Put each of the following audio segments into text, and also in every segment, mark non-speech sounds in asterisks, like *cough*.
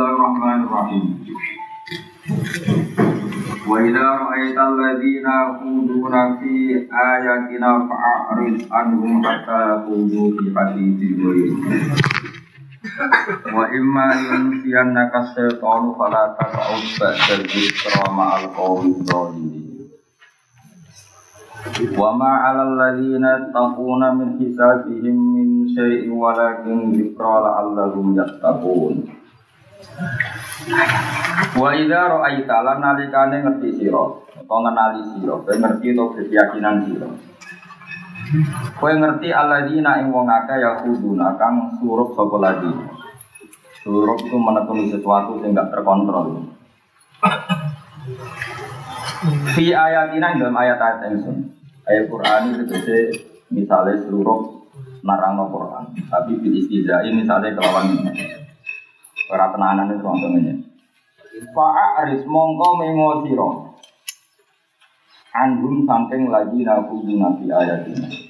Bismillahirrahmanirrahim. Wa idza ra'aita alladziina yaquluna fi ayatina fa'rid anhum hatta yaqulu fi haditsin ghairihi. Wa imma yunsiyannaka syaitanu fala taq'ud ba'da dzikra ma'al qawmi. Wa ma 'alal ladzina taquna min hisabihim min syai'in walakin dzikra la'allahum yattaqun. Wa idza ra'aita lan nalikane ngerti sira utawa ngenali sira, kowe ngerti to keyakinan sira. Kowe ngerti alladzina ing wong akeh ya kuduna kang surup sapa lagi. Surup itu menekuni sesuatu yang gak terkontrol. Fi ayatina dalam ayat-ayat ingsun. Ayat Quran itu misalnya seluruh narang Quran, tapi di istizai misalnya kelawan Ora tenanan itu contohnya. Fa'aris mongko mengo sira. Anhum saking lagi naku nabi ayat ini.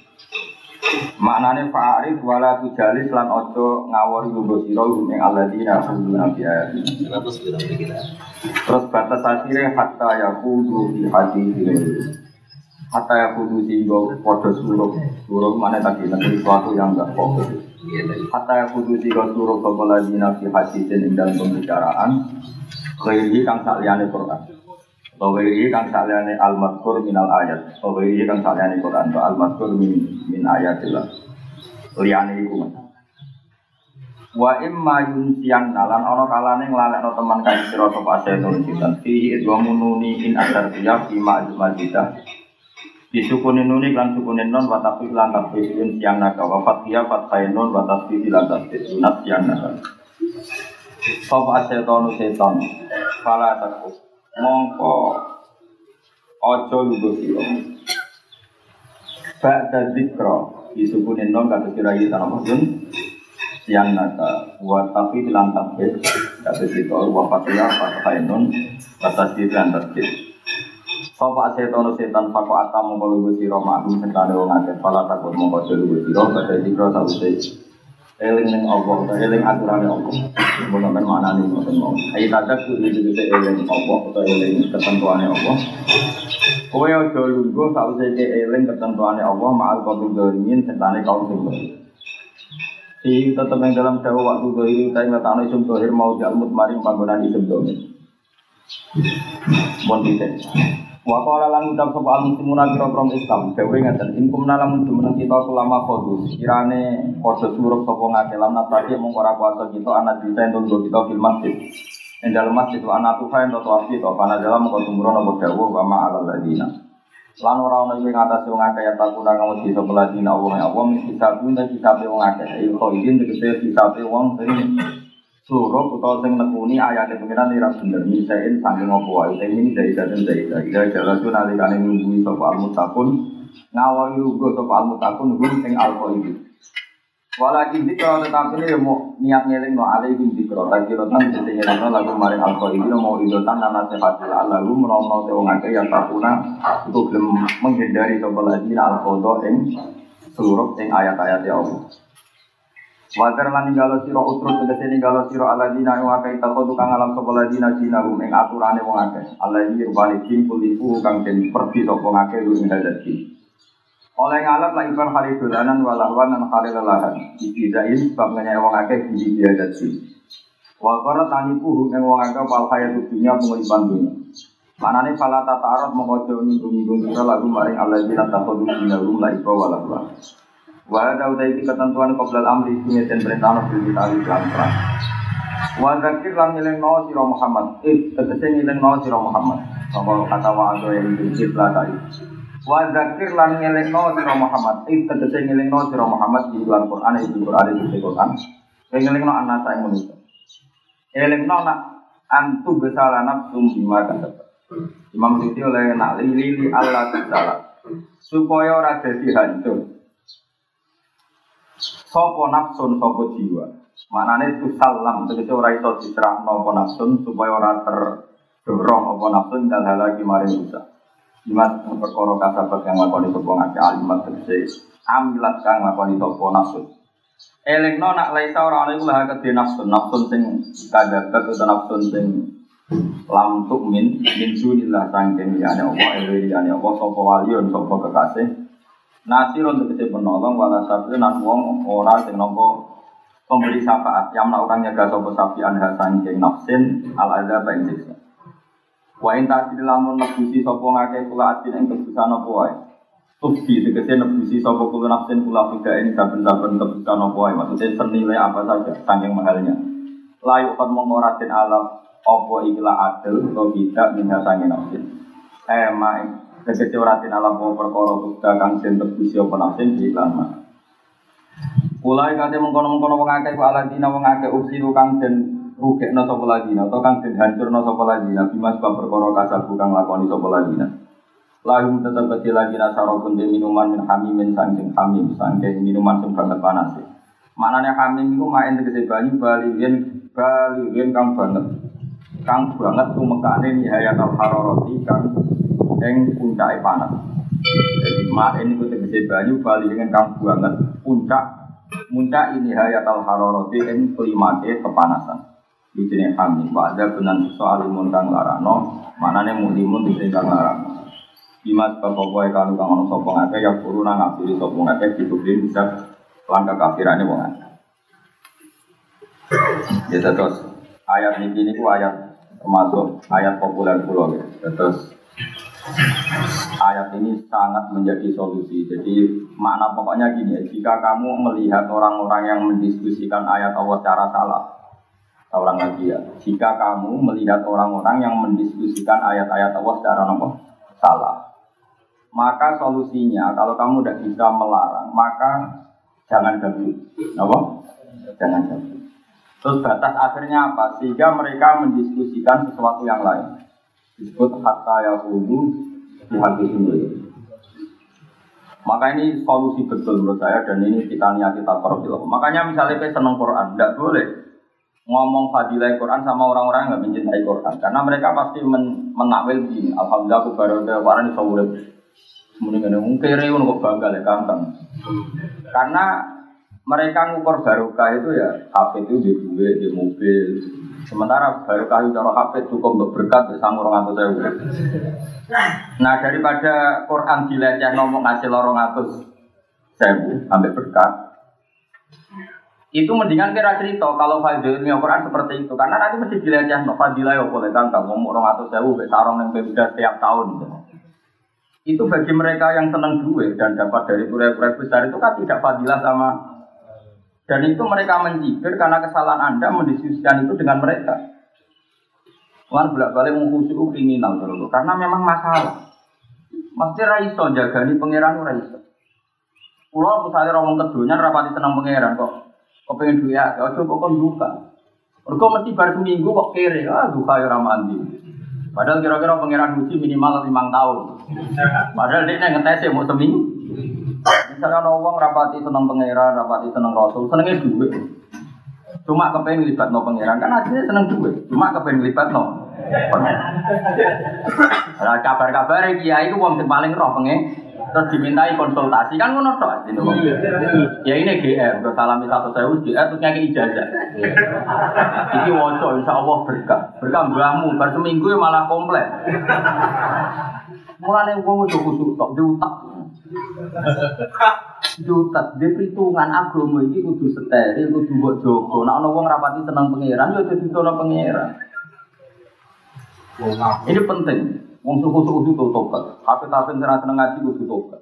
Maknane fa'aris wala tujalis lan ojo ngawori sira ing alladzina naku nabi ayat ini. Terus batas akhirnya hatta yakudu di hati Hatta yakudu sehingga podo suruh Suruh mana tadi nanti sesuatu yang enggak fokus Hatta kudu tiga suruh kepala dina fi hadisin ing dalam pembicaraan. Khairi kang sakliyane Quran. Atau khairi kang sakliyane al-mazkur minal ayat. Atau khairi kang sakliyane Quran. Atau al-mazkur min, min ayatillah. Liyane iku Wa imma yunsiyan nalan ono kalane nglalekno teman kae sira sapa setan sitan fihi wa mununi in asar tiya fi majidah Disukunin nuni kan sukunin non watafi lan tasbih siang naga. Wafat dia fathain non watafi lan sunat siang naga. Sopo asetonu seton Fala takut Mongko. Ojo lugu siro Ba'da zikro Disukunin non kata sirai tanah masyun Siang naga. Watafi lan tasbih Kata situ wafat dia fathain non Watafi lan tasbih Sopo setan setan fako atam mongko lugu sira maklum sekali wong akeh pala takut mongko lugu sira pada dikro sause eling ning Allah eling aturane Allah. Mun sampean maknane ngoten mau ayo tadak kudu digete eling Allah utawa eling ketentuane Allah. Kowe aja lungguh sause ke eling ketentuane Allah ma'al qabil dolimin setane kaum sing Di tetap yang dalam dawa waktu dohir kita ingat anak isum dohir mau jalmut maring panggonan isum dohir. Bon Wa qala lan ucap sapa al muslimuna kira-kira Islam, dewe ngeten, in kumna lamun jumeneng kita selama kodu, kirane padha surup sapa ngake lan natake mung ora kuasa kita anak kita entuk kita fil masjid. Ing dalem masjid wa anak tuha ento tuafi to pana dalam kok tumurun apa dawuh wa ma alal ladina. Lan ora ana ing atas wong akeh ya takuna kamu bisa peladina Allah ya Allah mesti sabun dan kitabe wong akeh. Iku izin tegese kitabe wong sing suruh atau sing nekuni ayatnya pengiran ira bener misain saking opo wae ini dari dateng dari dari dari jalan tuh nanti kalian nunggu sopo almutakun ngawal nunggu sopo almutakun hum sing alko itu Walakin kalau tetapi ini mau niat ngeling no alih bin dikro lagi rotan bisa ngeling no lagu maring alko itu mau idotan dan nasihat lalu menolong tewong akeh yang takuna belum menghindari sopo lagi alko ing seluruh ing ayat-ayat ya Allah Wajar lan ninggalo sira utrut tegese ninggalo sira aladina wa kai takodu kang alam sapa ladina jinahum ing aturane wong akeh. Alladzi rubani jin kulifu kang den pergi sapa ngake lu ing dadi. Oleh ngalat la ibar hari dolanan walawan lan hari lelahan. Dibidain sebab ngenyai wong akeh di dia dadi. Wa qara taniku ing wong akeh pal hayat dunya penguripan dunya. Manane fala tatarot mongko nyinggung-nyinggung sira lagu maring alladzina takodu jinahum la ibar walawan. Wa ada utai iki ketentuan qoblal amri sing den perintah bil kita lan perang. Wa zakir lan ngelingno sira Muhammad. Eh tegese ngelingno sira Muhammad. Apa kata wa ada yang dicip lah tadi. Wa zakir lan ngelingno sira Muhammad. Eh tegese ngelingno sira Muhammad di dalam Quran di Quran di Quran. Ngelingno anak saya manusia. Ngelingno nak antu besala nafsum bima kan Imam Siti oleh nak lili Allah Ta'ala supaya ora dadi hancur Sopo nafsun sopo jiwa. Manane itu salam, tegese ora iso diserah nopo nafsun supaya ora terdorong apa nafsun dan hal lagi maring rusak. Imat perkara kasabat yang lakoni sopo ngake alimat tegese amilat kang lakoni sopo nafsun. Elingno nak laisa ora ana iku lah kedhe nafsun, nafsun sing kadabat utawa nafsun sing lam min min sunillah sangking liyane Allah ewe liyane Allah sapa waliun sapa kekasih Nasir untuk kecil penolong wala sabi nan wong ora sing nampa pemberi syafaat yang melakukan nyaga sapa sapi anha sangking nafsin al azab ing siksa Wa in tasdil lamun nebusi sapa ngake kula atin ing kebusan apa wae Tufsi tegese nebusi sapa kula nafsin kula fida ini saben-saben kebutuhan apa wae maksudnya senilai apa saja saking mahalnya. Layu kan mengoratin alam apa ikilah adil atau tidak minha sange nafsin. Mai tegese oratin alam apa perkara tuga kang den tebusi apa nafsin di iklan mah. Mulai kate mengkono-mengkono wong akeh ku aladina wong akeh usiru kang den rugekno sapa ladina atau kang den hancurno sapa ladina bimas bab perkara kasabu kang lakoni sapa ladina. Lahum tetap kecil lagi nasaro pun di minuman min hamimin sangking hamim sangking minuman sing banget panas. Maknanya hamim itu main tegese banyu balikin balikin kang banget kang banget tumekane nihayat al haroroti kang ing puncake panas. Jadi main itu tegese banyu balikin kang banget puncak puncak ini hayat al haroroti ing kelimake kepanasan. Di sini hamim, ada benan soal imun kang larano, manane mulimun di sini kang larano. Imas bapak kalau kang ono sopong akeh ya guru nang ngapiri sopong akeh ditudin bisa langkah kafirane wong akeh. Ya terus ayat ini ini ku ayat termasuk ayat populer pulau ya. Terus ayat ini sangat menjadi solusi. Jadi makna pokoknya gini jika kamu melihat orang-orang yang mendiskusikan ayat Allah secara salah, orang lagi ya, jika kamu melihat orang-orang yang mendiskusikan ayat-ayat Allah secara apa? salah, maka solusinya kalau kamu tidak bisa melarang, maka jangan ganggu. Apa? Jangan ganggu. Terus batas akhirnya apa? Sehingga mereka mendiskusikan sesuatu yang lain. Disebut hatta ya di hati sendiri. Maka ini solusi betul menurut saya dan ini kita niat kita profil. Makanya misalnya kita senang Quran, tidak boleh ngomong fadilah Quran sama orang-orang yang nggak mencintai Quran karena mereka pasti men menakwil gini. Alhamdulillah aku baru ke Quran di Mending ada kere kok bangga ya gampang. Karena mereka ngukur barokah itu ya HP itu di duit, di mobil. Sementara barokah itu cara HP cukup untuk berkat bisa ngurung atau saya. Nah daripada Quran dileceh ngomong ngasih lorong atus sewu sampai berkat. Itu mendingan kira cerita kalau fadilnya Quran seperti itu karena nanti mesti dileceh no fadilah ya boleh kan orang atus sewu sarong yang beda setiap tahun. Itu bagi mereka yang senang duit dan dapat dari proyek-proyek besar itu kan tidak fadilah sama dan itu mereka mencibir karena kesalahan Anda mendiskusikan itu dengan mereka. Tuhan bolak balik mengkhusyuk kriminal dulu karena memang masalah. Mesti raiso jaga nih pangeran raiso. Pulau misalnya orang keduanya rapati senang pangeran kok. Kok pengen duit ya, kok coba kok duka. Mereka mesti baru seminggu kok kere, ah duka ya ramandi. Padahal kira-kira pangeran uji minimal lima tahun. Padahal dia ngetes ya mau seminggu. Misalnya orang rapati seneng pangeran, rapati seneng rasul, senengnya duit. Cuma kepengen libat no pangeran, kan aslinya seneng duit. Cuma kepengen libat no. Nah, kabar-kabar kiai itu uang paling roh pengen terus dimintai konsultasi kan ngono tok gitu. Ya ini GR, udah salami satu saya GR terus nyaki ijazah. Iki waca Allah berkah. Berkah mbahmu bar seminggu ya malah komplek. Mulane wong ojo kusuk tok diutak. Diutak di perhitungan agama iki kudu steril, kudu mbok jaga. Nek ana wong rapati seneng pangeran ya dadi pangeran. Ini penting. Wong suku-suku itu tobat. Tapi tapi senang seneng ngaji itu tobat.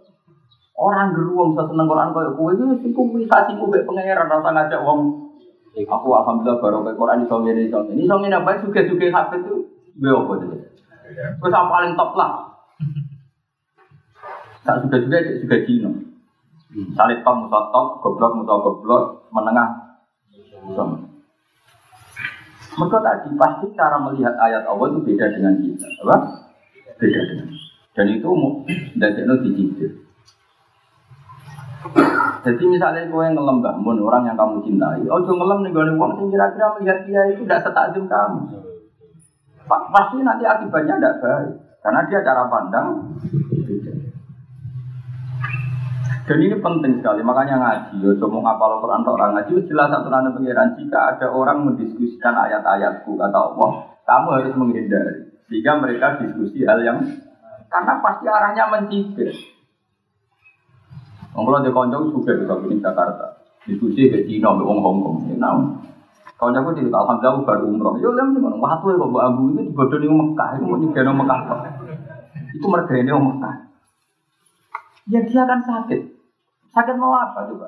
Orang geruang bisa seneng Quran kau kue ini sih kumpulasi kue pangeran rasa ngajak wong. Aku alhamdulillah baru ke Quran iso ngene iso ini Iso ngene apa suge-suge hafid itu itu. Gue sama paling top lah. Tak suge-suge juga Cina. Salib top musa top, goblok musa goblok, menengah. Mereka tadi pasti cara melihat ayat Allah itu beda dengan kita, apa? beda dengan dan itu tidak jadi dicicil. Jadi misalnya kau yang ngelem bangun orang yang kamu cintai, oh jangan ngelem nih gue uang kira-kira melihat dia itu tidak setakjum kamu. Pasti nanti akibatnya tidak baik karena dia cara pandang. Dan ini penting sekali, makanya ngaji. Ya, cuma ngapal Quran orang ngaji, jelas aturan pengiran. Jika ada orang mendiskusikan ayat-ayatku, kata Allah, kamu harus menghindari. Sehingga mereka diskusi hal yang karena pasti arahnya mencibir. Kalau di konjong juga bisa di Jakarta, diskusi ke Cina, ke Hong Kong, you know. Kalau aku cerita, alhamdulillah baru umroh. Yo, lem di mana? Waktu ya, bawa abu itu dibodoh di Mekah, itu mau juga di Mekah. Itu mereka ini Mekah. Ya dia kan sakit. Sakit mau apa coba?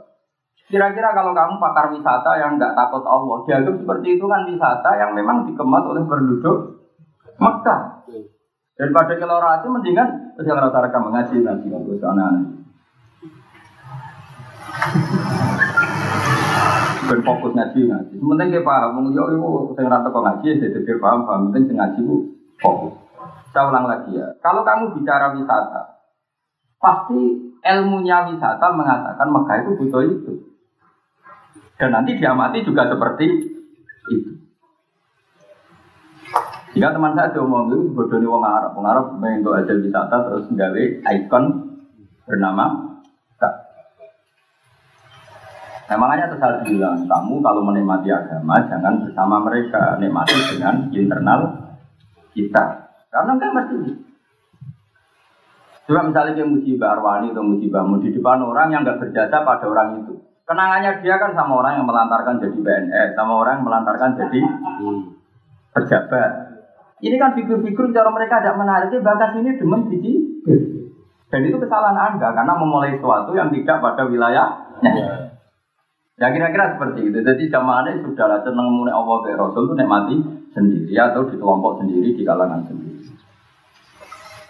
Kira-kira kalau kamu pakar wisata yang nggak takut Allah, dianggap seperti itu kan wisata yang memang dikemas oleh penduduk Mekah. Daripada rati mendingan yang rata rekam mengaji nanti usah aneh Berfokus ngaji ngaji. Sementing dia paham, yo yo saya rata kok ngaji, saya pikir paham paham. Penting ngaji fokus. Saya ulang lagi ya. Kalau kamu bicara wisata, pasti ilmunya wisata mengatakan Mekah itu butuh itu. Dan nanti diamati juga seperti itu. Jika teman saya ngomong itu bodohnya wong Arab, wong Arab untuk aja wisata terus nggawe ikon bernama Nah makanya terus bilang, kamu kalau menikmati agama jangan bersama mereka, nikmati dengan internal kita. Karena enggak mesti Coba misalnya dia musibah Arwani atau musibahmu di depan orang yang nggak berjasa pada orang itu. Kenangannya dia kan sama orang yang melantarkan jadi BNS, sama orang yang melantarkan jadi pejabat. Ini kan figur-figur cara mereka tidak menarik, bakas ini demen biji. Dan itu kesalahan Anda karena memulai sesuatu yang tidak pada wilayahnya. Ya kira-kira seperti itu. Jadi jamaahnya sudah seneng mulai Allah Rasul itu nikmati sendiri atau di kelompok sendiri, di kalangan sendiri.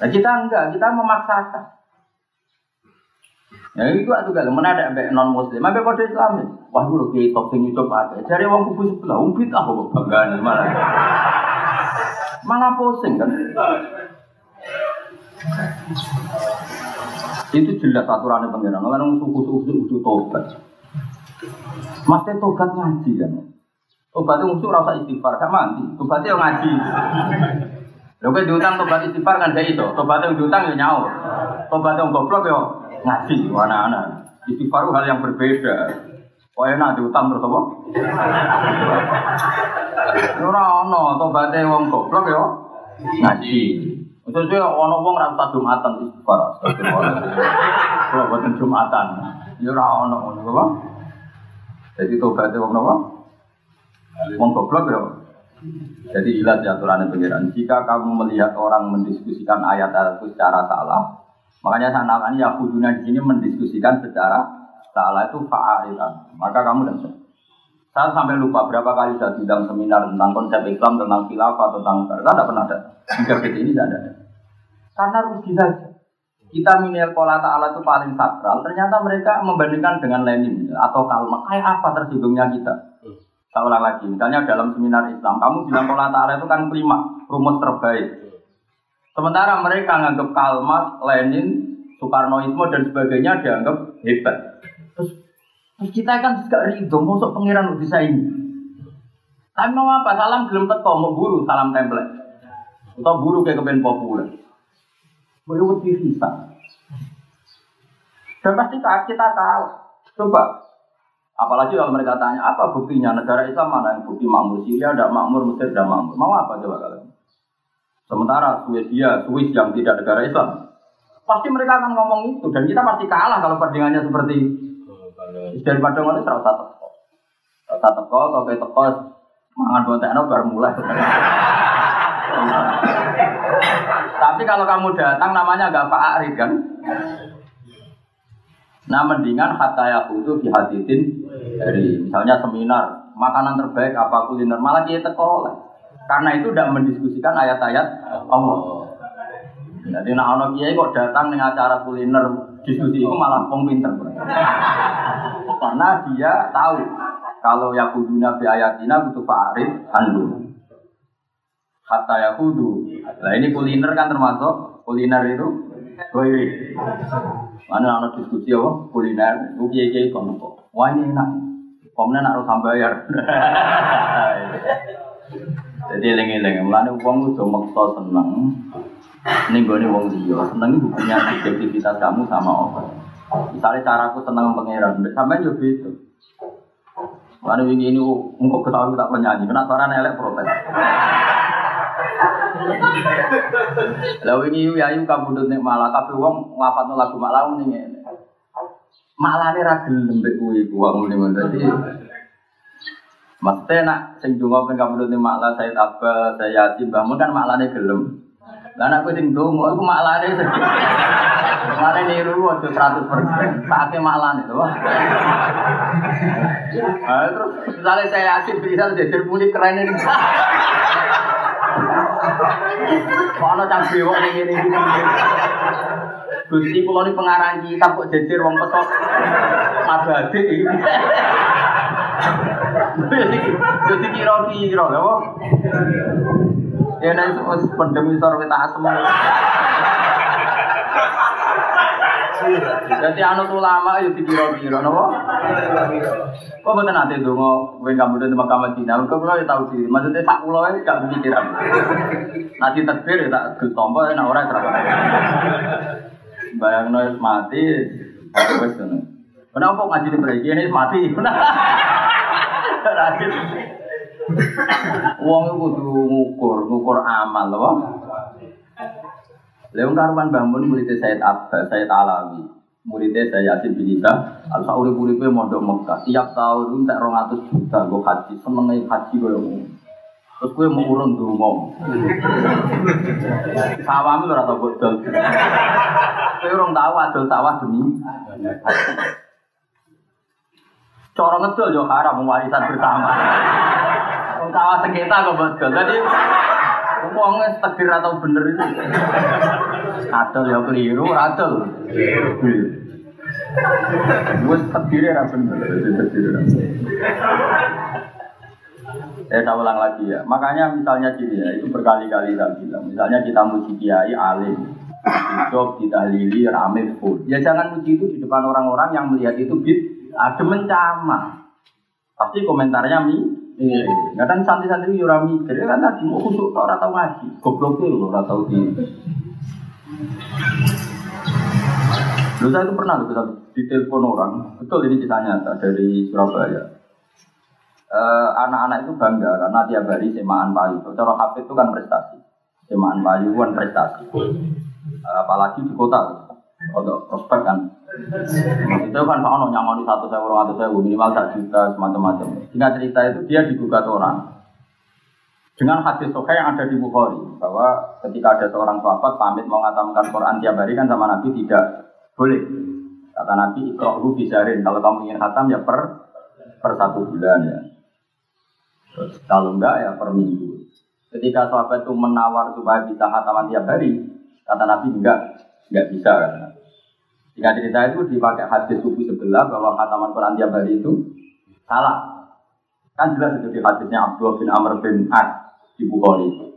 Nah kita enggak, kita memaksakan. Ya itu aku mana ada mbak non muslim, mbak kode Islam Wah gue kayak top sing nyucup aja. Cari uang kubu sebelah, umpit ah kok banggaan malah. Malah pusing kan. Itu jelas aturannya pengiran. Kalau suku-suku itu tobat. Masih tobat ngaji kan. Tobatnya musuh rasa istighfar, gak mati. Tobatnya ngaji. Lho kowe diutang tobat istighfar kan gak iso. Tobat yang diutang ya nyaur. Tobat yang goblok ya ngaji anak-anak. Istighfar hal yang berbeda. Kok enak diutang terus apa? Ora ono tobaté wong goblok ya ngaji. Terus ya ono wong ra usah Jumatan istighfar. Kalau boten Jumatan. Ya ora ono apa? Jadi tobaté wong napa? Wong goblok ya jadi ilat aturan pengiran. Jika kamu melihat orang mendiskusikan ayat-ayat itu secara salah, makanya saya namanya Yahuduna di sini mendiskusikan secara salah itu fa'aritan. Maka kamu dan saya. Saya sampai lupa berapa kali saya bilang seminar tentang konsep Islam, tentang khilafah, tentang saya tidak pernah ada. Hingga ini tidak ada. Karena rugi saja. Kita minil pola ta'ala itu paling sakral, ternyata mereka membandingkan dengan Lenin atau Kalma. Kayak apa tersinggungnya kita? Saya ulang lagi, misalnya dalam seminar Islam, kamu bilang pola ta'ala itu kan kelima, rumus terbaik. Sementara mereka menganggap Kalmat, Lenin, Soekarnoisme dan sebagainya dianggap hebat. Terus, kita kan juga ridho, masuk pengiran bisa ini. Tapi mau apa? Salam gelem teko, mau buru salam template. Atau buru kayak kepen populer. Boleh lebih bisa. Dan pasti kita kalah. Coba Apalagi kalau mereka tanya apa buktinya negara Islam mana yang bukti makmur Syria ada makmur Mesir ada makmur mau apa coba kalian? Sementara Swedia, Swiss yang tidak negara Islam pasti mereka akan ngomong itu dan kita pasti kalah kalau perbandingannya seperti. Daripada ngono serau teko. Serau teko atau kayak teko mangan bontekno baru mulai. Tapi kalau kamu datang namanya agak Pak Arif kan? Nah mendingan hatta yahudu fi dari misalnya seminar makanan terbaik apa kuliner malah dia teko karena itu tidak mendiskusikan ayat-ayat Allah. Jadi nak ono kiai kok datang dengan acara kuliner diskusi itu malah pom pinter. Karena dia tahu kalau yakuduna fi ayatina butuh fa'arif andu. Hatta yahudu. Nah ini kuliner kan termasuk kuliner itu Woi, Mana ada diskusi apa? Kuliner, itu kiai kono kok. Wah ini enak. Komnya nak harus bayar. Jadi lengi-lengi, mulane uang udah maksa seneng. Ini gue nih uang dia, seneng itu punya subjektivitas kamu sama Allah. Misalnya caraku seneng pangeran, sampai juga itu. Mana ini ini engkau ketahui tak penyanyi, kena suara nelek protes. Lalu ini ya yuk kamu nih malah tapi uang ngafat lagu malah ini malah nih ragil lembek gue uang ini tadi. Maksudnya nak sing donga ping kamu nih malah saya apa saya yasin bangun kan malah nih gelem. Lah aku sing donga aku malah nih sedih. Malah niru waktu seratus persen. Pakai malah nih tuh. Ah, terus misalnya saya yakin bisa jadi muni keren ini. Kalau cang bewok ning ngene iki. Gusti kula ni pengarang kitab kok jejer wong pesok abadi iki. Jadi kira-kira lho. Ya nek wis pendem isor wit asem. Jadi anu ulama yo dikira-kira napa? Kok mboten ate donga kowe kamu den Mekah Madinah. Kok kula ya diri. Maksudnya sak kula wis gak pikiran. Nanti takbir ya tak ditompo nek ora ora. Bayangno wis mati wis ngono. Kenapa ngaji di mriki ini mati? *laughs* Rakit. Wong iku kudu ngukur, ngukur amal lho. Leung karuan bangun muridnya Said Abbas, Said Alawi. Muridnya saya Yasin bin Ida, al sauri uripe mondok Mekah. Tiap tahun tak 200 juta gue haji, seneng haji gue Terus gue mau urun dulu Sawah lu rata bodol. Gue orang tahu adol sawah demi. Coro ngedol yo haram warisan bersama. Sawah sengketa kok bodol. Jadi Wong wis takdir atau bener itu. Adol ya keliru, adol. Wis takdir ya bener, takdir Saya tak ulang lagi ya. Makanya misalnya gini ya, itu berkali-kali saya bilang. Misalnya kita muji kiai alim, hidup ditahlili rame full. Ya jangan muji itu di depan orang-orang yang melihat itu bid ada mencama. Pasti komentarnya mi Iya, kadang santri-santri yo mikir, kan tadi mau kusuk tau ora tau ngaji. Goblok lho ora tau di. Dulu saya itu pernah loh di telepon orang, betul ini kisah nyata dari Surabaya. Anak-anak itu bangga karena tiap hari semaan payu. Cara HP itu kan prestasi, semaan payu kan prestasi. Apalagi di kota, untuk prospek kan. Itu kan Pak Ono nyamoni satu orang atau saya minimal tak juta semacam-macam. Singkat cerita itu dia digugat orang dengan hadis sokai yang ada di Bukhari bahwa ketika ada seorang sahabat pamit mau ngatamkan Quran tiap hari kan sama Nabi tidak boleh. Kata Nabi ikrohu bisarin kalau kamu ingin khatam ya per per satu bulan ya. Kalau enggak ya per minggu. Ketika sahabat itu menawar supaya bisa khataman tiap hari, kata Nabi enggak, enggak bisa kan. Jika cerita itu dipakai hadis suku sebelah bahwa khataman Quran tiap hari itu salah. Kan jelas itu di hadisnya Abdullah bin Amr bin As di Bukhari.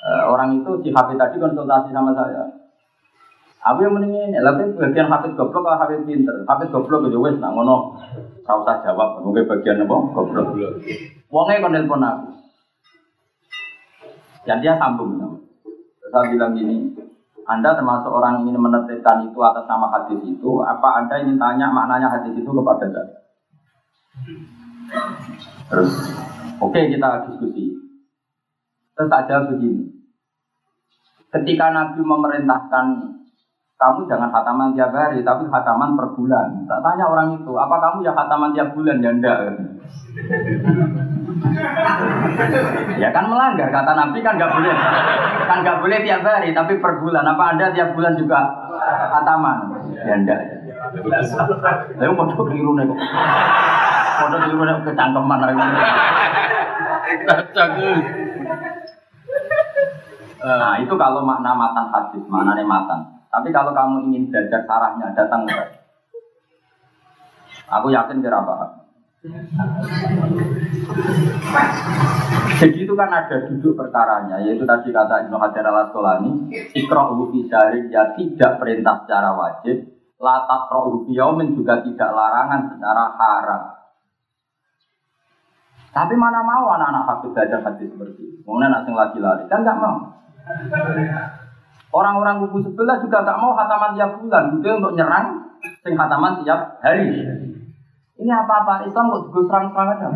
Uh, orang itu si Hafid tadi konsultasi sama saya. Aku yang mendingin, tapi bagian Hafid goblok atau Hafid pinter? Hafid goblok aja wes, nak ngono. Kau usah jawab, mungkin bagian apa? Goblok. Wongnya kon telepon aku. Dan dia sambung. Saya bilang gini, anda termasuk orang ingin menetapkan itu atas nama hadis itu, apa Anda ingin tanya maknanya hadis itu kepada saya? Terus, oke okay, kita diskusi. Terus aja begini, ketika Nabi memerintahkan kamu jangan khataman tiap hari, tapi khataman per bulan. Tak tanya orang itu, apa kamu ya khataman tiap bulan? Ya enggak. ya kan melanggar kata Nabi kan nggak boleh, kan nggak boleh tiap hari, tapi per bulan. Apa anda tiap bulan juga khataman? Ya enggak. Lalu mau tuh keliru nih kok. Mau keliru nih kecangkeman lagi. Nah itu kalau makna matan hadis, maknanya matan. Tapi kalau kamu ingin belajar sarahnya, datang ke Aku yakin kira paham. Jadi itu kan ada duduk perkaranya, yaitu tadi kata Ibnu Hajar al Asqalani, ikra'u fi ya tidak perintah secara wajib, latak ro'u yaumin juga tidak larangan secara haram. Tapi mana mau anak-anak hafiz belajar hadis seperti itu? Anak yang lagi lari kan nggak mau. Orang-orang kubu sebelah juga nggak mau hataman tiap bulan, gitu untuk nyerang sing khataman tiap hari. Ini apa-apa Islam kok juga serang-serang aja.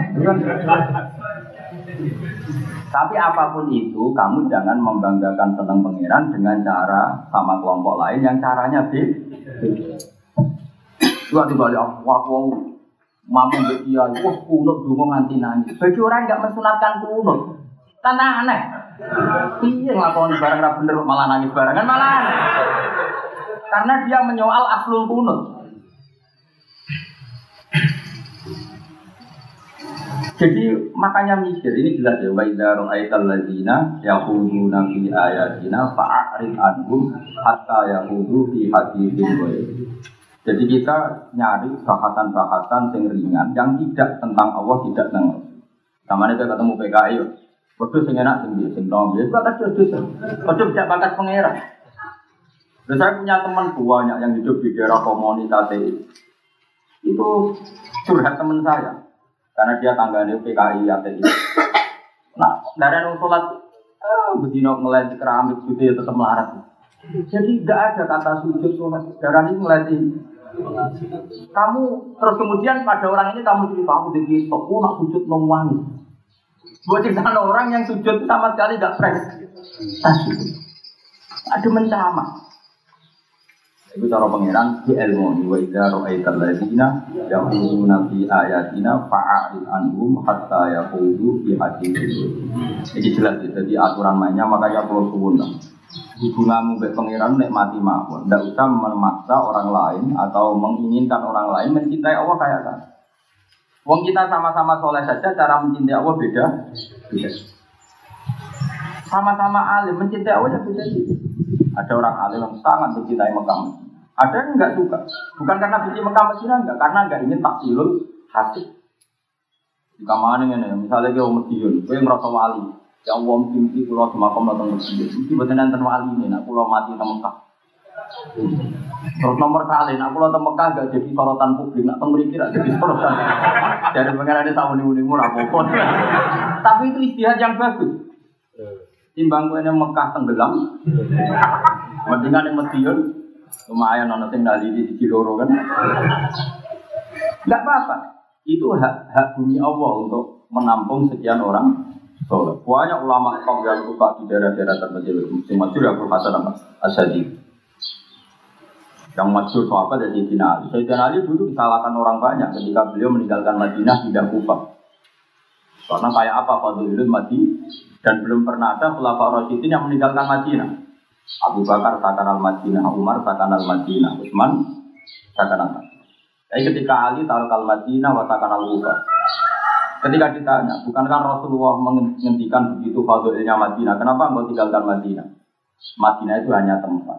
Tapi apa pun itu, kamu jangan membanggakan tentang pangeran dengan cara sama kelompok lain yang caranya beda. Dua tiba wah wah mampu dia, wah kunut dulu nganti nangis. Bagi orang nggak mensunatkan kunut, tanda aneh. Iya ngelakuin barang nggak bener malah nangis barang kan malah. Karena dia menyoal aslul kunut. Jadi makanya mikir ini jelas ya wa idza ra'aital ladzina yaquluna fi ayatina fa'rid anhum hatta yaqudu fi haditsin Jadi kita nyari bahasan-bahasan yang ringan yang tidak tentang Allah, tidak tentang Sama ini ketemu PKI, Waduh sing enak sing sing nom ya bakat Waduh tidak bakat pangeran. Dan saya punya teman banyak yang hidup di daerah komunitas itu curhat teman saya karena dia tangganya PKI ATI. Nah, dari yang sholat, eh, begini ngeliat keramik gitu ya tetap melarat. Jadi tidak ada kata sujud sholat. Darah ini ngelatih. Kamu terus kemudian pada orang ini kamu cerita aku jadi aku nak sujud nongwangi. Buat cerita orang yang sujud sama sekali gak fresh. Ada mencama. Itu cara pangeran di ilmu wa idza ra'aital ladzina yaquluna fi ayatina fa'arid anhum hatta yaqulu fi haditsin. Ini jelas ya, jadi aturan mainnya makanya perlu suwun. Hubunganmu dengan pangeran nek mati mawon, tidak usah memaksa orang lain atau menginginkan orang lain mencintai Allah kayak kan. Wong kita sama-sama soleh saja, cara mencintai Allah beda. Beda. Sama-sama alim, mencintai Allah ya beda. Ada orang alim yang sangat mencintai Mekah ada yang nggak suka. Bukan karena benci Mekah Medina enggak, karena nggak ingin taksilul hati. Jika mana ini, misalnya mau Medion, gue merasa wali. Ya Allah mungkin pulau semakam datang Medion. Mungkin betul nanti wali ini, nak pulau mati di Mekah. Terus nomor kali, nak pulau Mekah gak jadi sorotan publik, nak pemberi kira jadi sorotan. Jadi pengen ada tamu nih murah pokok. Tapi itu istihad yang bagus. Timbang gue Mekah tenggelam, mendingan yang Medion, Lumayan ono sing nali di sisi loro kan. Enggak apa-apa. Itu hak hak bumi Allah untuk menampung sekian orang soleh. Banyak ulama kaum yang suka di daerah-daerah terpencil. Musim masyur Abu Hasan Asadi. Yang masyur apa dari Sayyidina Ali. Sayyidina Ali dulu disalahkan orang banyak ketika beliau meninggalkan Madinah tidak Kufah. Karena kayak apa Fadlul mati dan belum pernah ada Khulafa Rasyidin yang meninggalkan Madinah. Abu Bakar takkan al Madinah, Umar takkan al Madinah, Utsman takkan al Madinah. Jadi ketika Ali taruh al Madinah, watakan al Kufa. Ketika ditanya, bukankah Rasulullah menghentikan begitu fadilnya Madinah? Kenapa engkau tinggalkan Madinah? Madinah itu hanya tempat.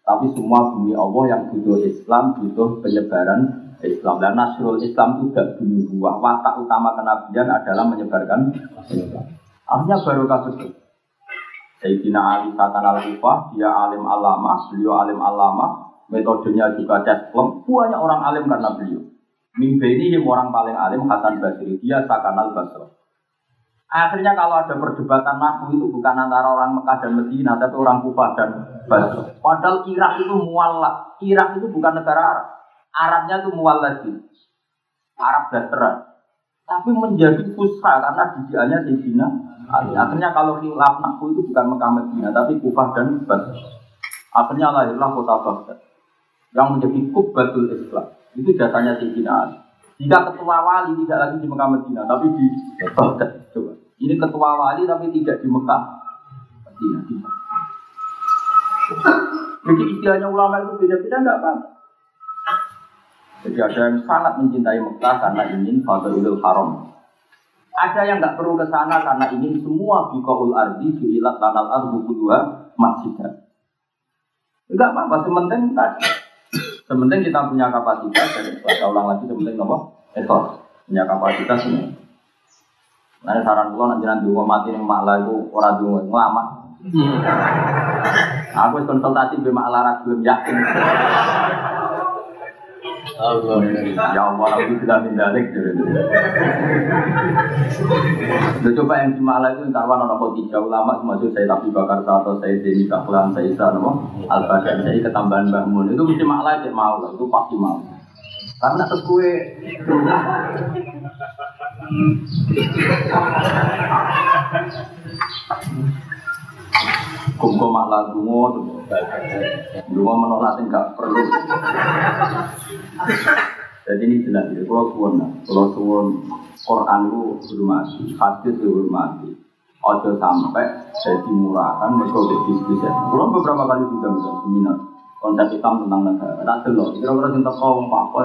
Tapi semua bumi Allah yang butuh Islam, butuh penyebaran Islam. Dan Nasrul Islam itu tidak bumi buah. Watak utama kenabian adalah menyebarkan Islam. Akhirnya baru kasus Sayyidina Ali Satan al dia alim alama, beliau alim alama, metodenya juga cesplem, banyak orang alim karena beliau. Mimpi ini orang paling alim Hasan Basri, dia Sakan al Basri. Akhirnya kalau ada perdebatan nahu itu bukan antara orang Mekah dan Medina, tapi orang Kufah dan Basra. Padahal Irak itu mualaf. Irak itu bukan negara Arab. Arabnya itu muwalladi. Arab dasar. Tapi menjadi pusat karena didikannya Sayyidina Akhirnya kalau khilaf nahu itu bukan Mekah Medina, tapi Kufah dan Basra. Akhirnya lahirlah kota Baghdad yang menjadi kubbatul Islam. Itu jasanya Sayyidina Ali. Jika ketua wali tidak lagi di Mekah Medina, tapi di Baghdad. Coba. Ini ketua wali tapi tidak di Mekah Medina. Di Jadi istilahnya ulama itu beda-beda enggak apa-apa. Jadi ada yang sangat mencintai Mekah karena ingin Fadlul Haram. Ada yang nggak perlu ke sana karena ingin semua bikoul ardi juilat tanal ardu kedua masjid. Enggak apa-apa, sementing tadi. Sementing kita punya kapasitas, dan saya ulang lagi, sementing apa? Etos, punya kapasitas ini. Nah, saran gua nanti nanti gua mati nih maklah itu orang dulu ngelama. Aku konsultasi be maklah belum yakin. Allah. Ya Allah, aku tidak mendalik. Udah coba yang di Malang itu kawan orang tiga ulama termasuk saya tapi bakar satu saya Deni Kaklan saya Isa nama Al Badar saya ketambahan bangun itu mesti Malang dia mau itu pasti mau. Karena atas kue Kumpul malah dungo, dungo menolak enggak perlu. Jadi ini jelas ya, kalau suwon, kalau suwon Quran itu hormati, hadis itu hormati. Ojo sampai jadi murahan, mereka diskusi. Kalau beberapa kali juga bisa seminar konsep Islam tentang negara. Tak delok, kira-kira cinta kau apa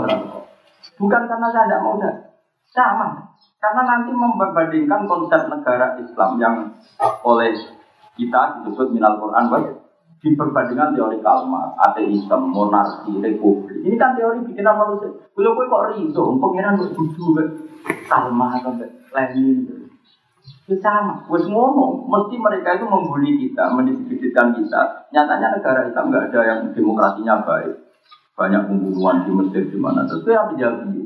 Bukan karena saya tidak mau sama. Karena nanti memperbandingkan konsep negara Islam yang oleh kita disebut minal Quran baik diperbandingkan teori kalmar, ateisme, monarki, republik. Ini kan teori bikinan manusia. Kalau kue kok riso, pengiran kok jujur, kalmar, Lenin, itu sama, wes ngono, mesti mereka itu membuli kita, mendiskreditkan kita. Nyatanya negara Islam nggak ada yang demokrasinya baik, banyak pembunuhan di Mesir di mana. Terus apa jadi?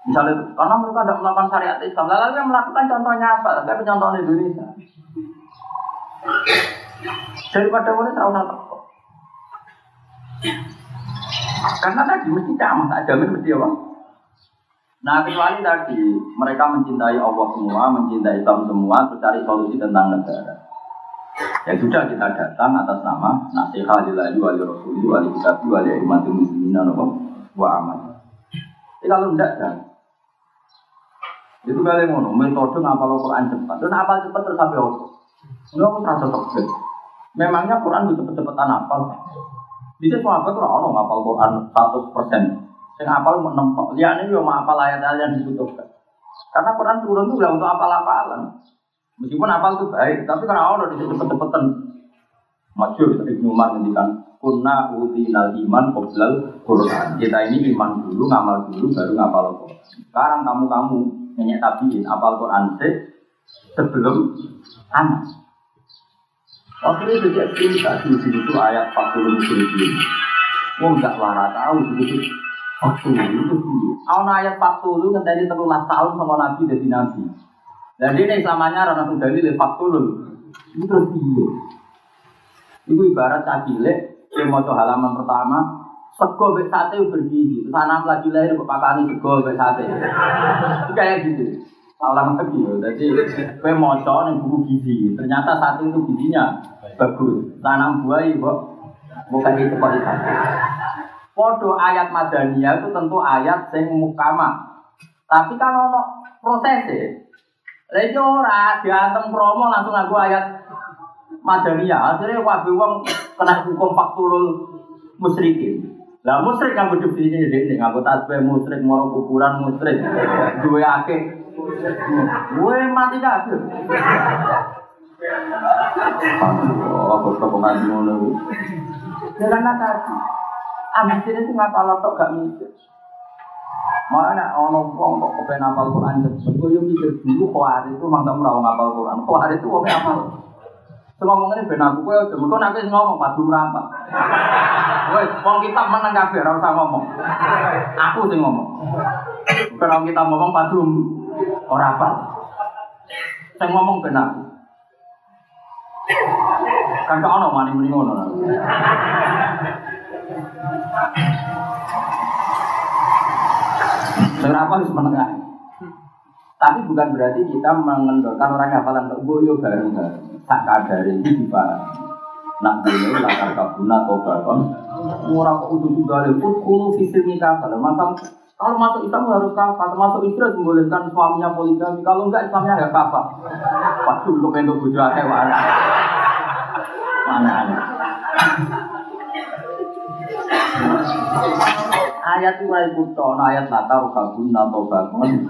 Misalnya, karena mereka tidak melakukan syariat Islam, lalu yang melakukan contohnya apa? Tapi contohnya Indonesia. Daripada boleh terlalu teko. Karena tadi mesti camah, tak jamin mesti apa? Nah kecuali tadi mereka mencintai Allah semua, mencintai Islam semua, terus cari solusi tentang negara. Ya sudah kita datang atas nama nasihat lillahi wali rasuli wali kitab wali imatul muslimin wa amal. Jadi kalau tidak itu kalian ngono metode ngapal Quran cepat. Dan apal cepat terus sampai apa? Enggak aku terasa cocok. Memangnya Quran bisa cepet-cepetan apal? Bisa sahabat tuh orang ngapal Quran 100 persen. Yang apal mau. Lihat ini mau apal ayat-ayat yang dibutuhkan. Karena Quran turun itu untuk apal-apalan. Meskipun apal itu baik, tapi karena Allah di cepet-cepetan. Maju Ibnu Umar ngendikan kunna utinal iman qoblal Quran. Kita ini iman dulu, ngamal dulu, baru ngapal Quran. Sekarang kamu-kamu nenek tabiin apal Quran sebelum anak. Waktu itu dia cerita di sini itu ayat 40 musyrikin. Oh enggak lara tahu itu waktu itu sih. Awal ayat 40 kan tadi terulah tahun sama Nabi jadi Nabi. Dan ini samanya Rana Sundali lepak turun. Itu terus dia. Itu ibarat cacile, dia mau halaman pertama, sego bek sate bergizi. Terus anak lagi lahir pakani sego bek sate. Itu kayak gitu. Salah lagi ya. Jadi kue moco nih buku gizi. Ternyata sate itu gizinya bagus. Tanam buah ibu bukan itu kok sate. Podo ayat madaniyah itu tentu ayat yang mukama. Tapi kan ono prosesnya. Lagi ora diantem promo langsung aku ayat madaniyah. Akhirnya wabi wong kena hukum faktulul musyrikin. Lah di sini dek nih, aku tasbih musyrik, moro kuburan musyrik, dua ake, gue mati kabeh. Oh, aku kok ngaji ngono. Ya karena tadi, ambisi itu ngapa lotok gak mikir. Mana ono wong kok kepen hafal Quran cepet, gue yo mikir dulu khawatir itu mantap merawang ngapal Quran. Khawatir itu wong apa? Ngomong ini ben aku kowe aja mengko nek ngomong padu merampok. Wes wong kitab meneng kabeh ora usah ngomong. Aku sing ngomong. Kalau kita ngomong padu ora apa. Sing ngomong ben aku. Kan kok ono mani muni ngono. Sing apa menengah. Tapi bukan berarti kita mengendorkan orang hafalan ke boyo bareng-bareng. Tak kadari ini dipahami. Nak dulu lakar kabuna atau. Murah kok udah juga ada kulu fisik nikah. Macam kalau masuk Islam harus kafah, termasuk istri harus membolehkan suaminya poligami. Kalau enggak Islamnya enggak kafah. Pas dulu pengen bujuk akeh mana? Mana? ayat mulai butuh, ayat latar kabun atau bangun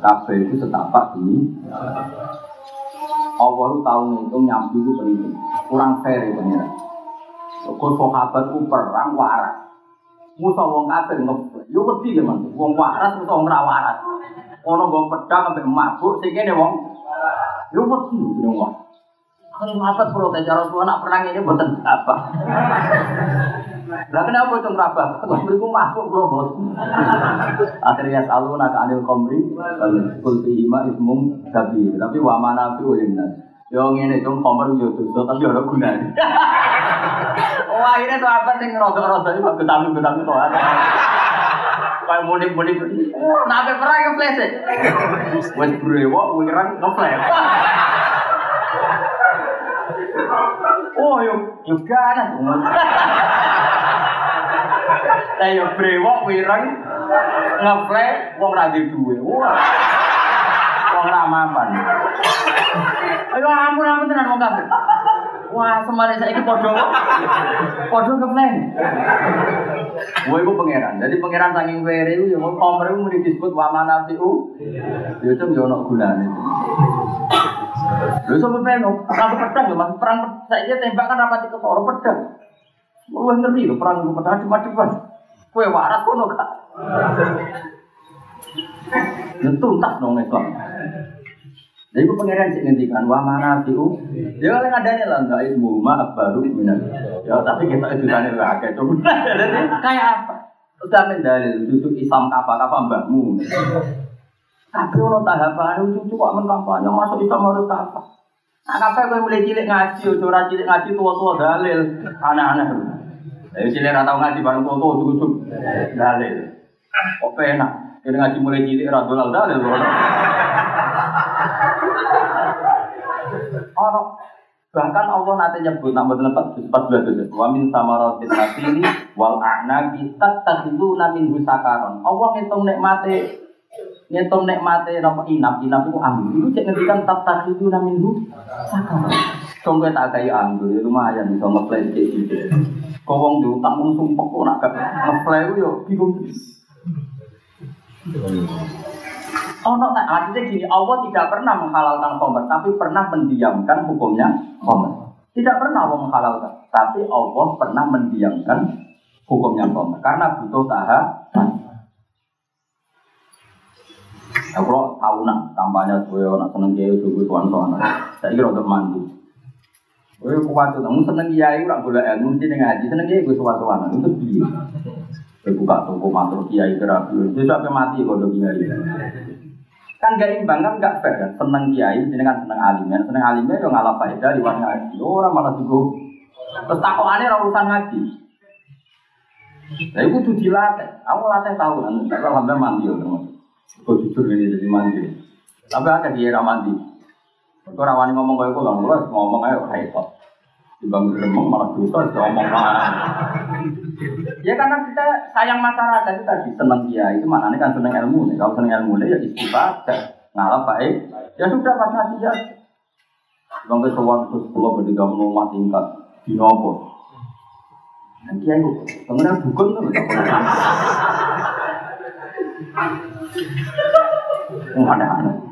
kafe itu setapak ini. Allah itu tahu itu nyambi itu penting, kurang fair ya. Sahabat itu perang waras, musuh wong kafir ngeblek, yo wedi ya wong waras musuh wong waras. Ono wong pedang sampai mabuk, sehingga nih wong, yo wedi ya wong. Kalau sahabat protes tua nak perang ini buatan apa? Lah kenapa itu ngerabah? Komri ku masuk robot. Akhirnya selalu nak anil komri, fihima ismum tapi tapi. Yo ngene dong komer yo dosa tapi ora gunane. *laughs* Oh akhirnya sahabat sing rodok-rodok iki bagus tamu tamu to. Kayak mudik-mudik. Nabe perang ke flash. Wes brewok wirang ngeflash. Oh, yo juga ada. Saya brewok wirang ngeflash wong ra duwe. Wah. Wong ra mapan. Ayo ampun ampun tenan wong kabeh. Wah, semare saiki padha padha ngeflash. Gue itu pangeran. Jadi pangeran saking were itu ya mau komer itu mau disebut wamana fiu. Ya itu ya ono gunane. Lho sampe peno, perang pedang lho Mas, perang saiki tembak kan rapati ketara pedang. Lu ngerti lho perang pedang cuma-cuma. Kowe waras kono gak? Ya tuntas dong Islam. Jadi itu pengiran sih ngendikan wa mana fiu. Ya kalau ngadane lah enggak ilmu baru minan. Ya tapi kita itu tane lah kayak coba. Kayak apa? Udah mendalil duduk Islam apa apa mbakmu. Tapi ono tahapan cucu kok men kampanye masuk Islam harus apa? Nah, kafe gue mulai cilik ngaji, ora cilik ngaji tua-tua dalil, anak-anak. Jadi cilik ora ngaji bareng tua-tua cucu dalil. Kok enak? Kira ngaji mulai cilik ora dolal dalil. Ono bahkan Allah nanti nyebut nama tempat empat belas itu wa min samaratin nasili wal a'nabi tattakhiduna min husakaron Allah ngitung nikmate ngitung nikmate napa inap inap itu anggur itu cek ngendikan tattakhiduna min husakaron Songke tak kayak anggur, ya lumayan bisa ngeplay kayak gitu. Kau wong diutang wong sumpah kok nak ngeplay yo bingung. Oh, no, nah, artinya gini, Allah tidak pernah menghalalkan khomer, tapi pernah mendiamkan hukumnya khomer. Tidak pernah Allah menghalalkan, tapi Allah pernah mendiamkan hukumnya khomer. Karena butuh tahapan. Aku kalau tahu nak kampanye gue nak seneng kiai gue tuan tuan. Saya kira untuk mandi. Gue kuat tuh, seneng kiai gue boleh ilmu dengan haji seneng kiai gue tuan tuan. Itu dia. Buka toko matur kiai kerapi. Dia sampai mati kalau kiai kan gak imbang kan gak fair kan seneng kiai ini kan seneng alimnya seneng alimnya yo ngalah faedah liwat ngaji orang malah juga terus takokannya urusan ngaji Nah, itu tuh dilatih. Aku latih tahu kan. Tapi alhamdulillah mandi ya, teman. Jujur ini jadi mandi. Tapi ada di era mandi. Kau rawani ngomong kayak gue, ngomong aja repot. Dibang remeng malah dosa, ngomong mana. Ya karena kita sayang masyarakat itu tadi senang dia itu maknanya kan senang ilmu nih. Kalau senang ilmu ya istifadah, ngalah baik. Ya sudah pas ngaji ya. Bang kesuwan terus pulau bertiga rumah tingkat di nopo. Nanti aku kemudian bukan tuh. Aneh-aneh.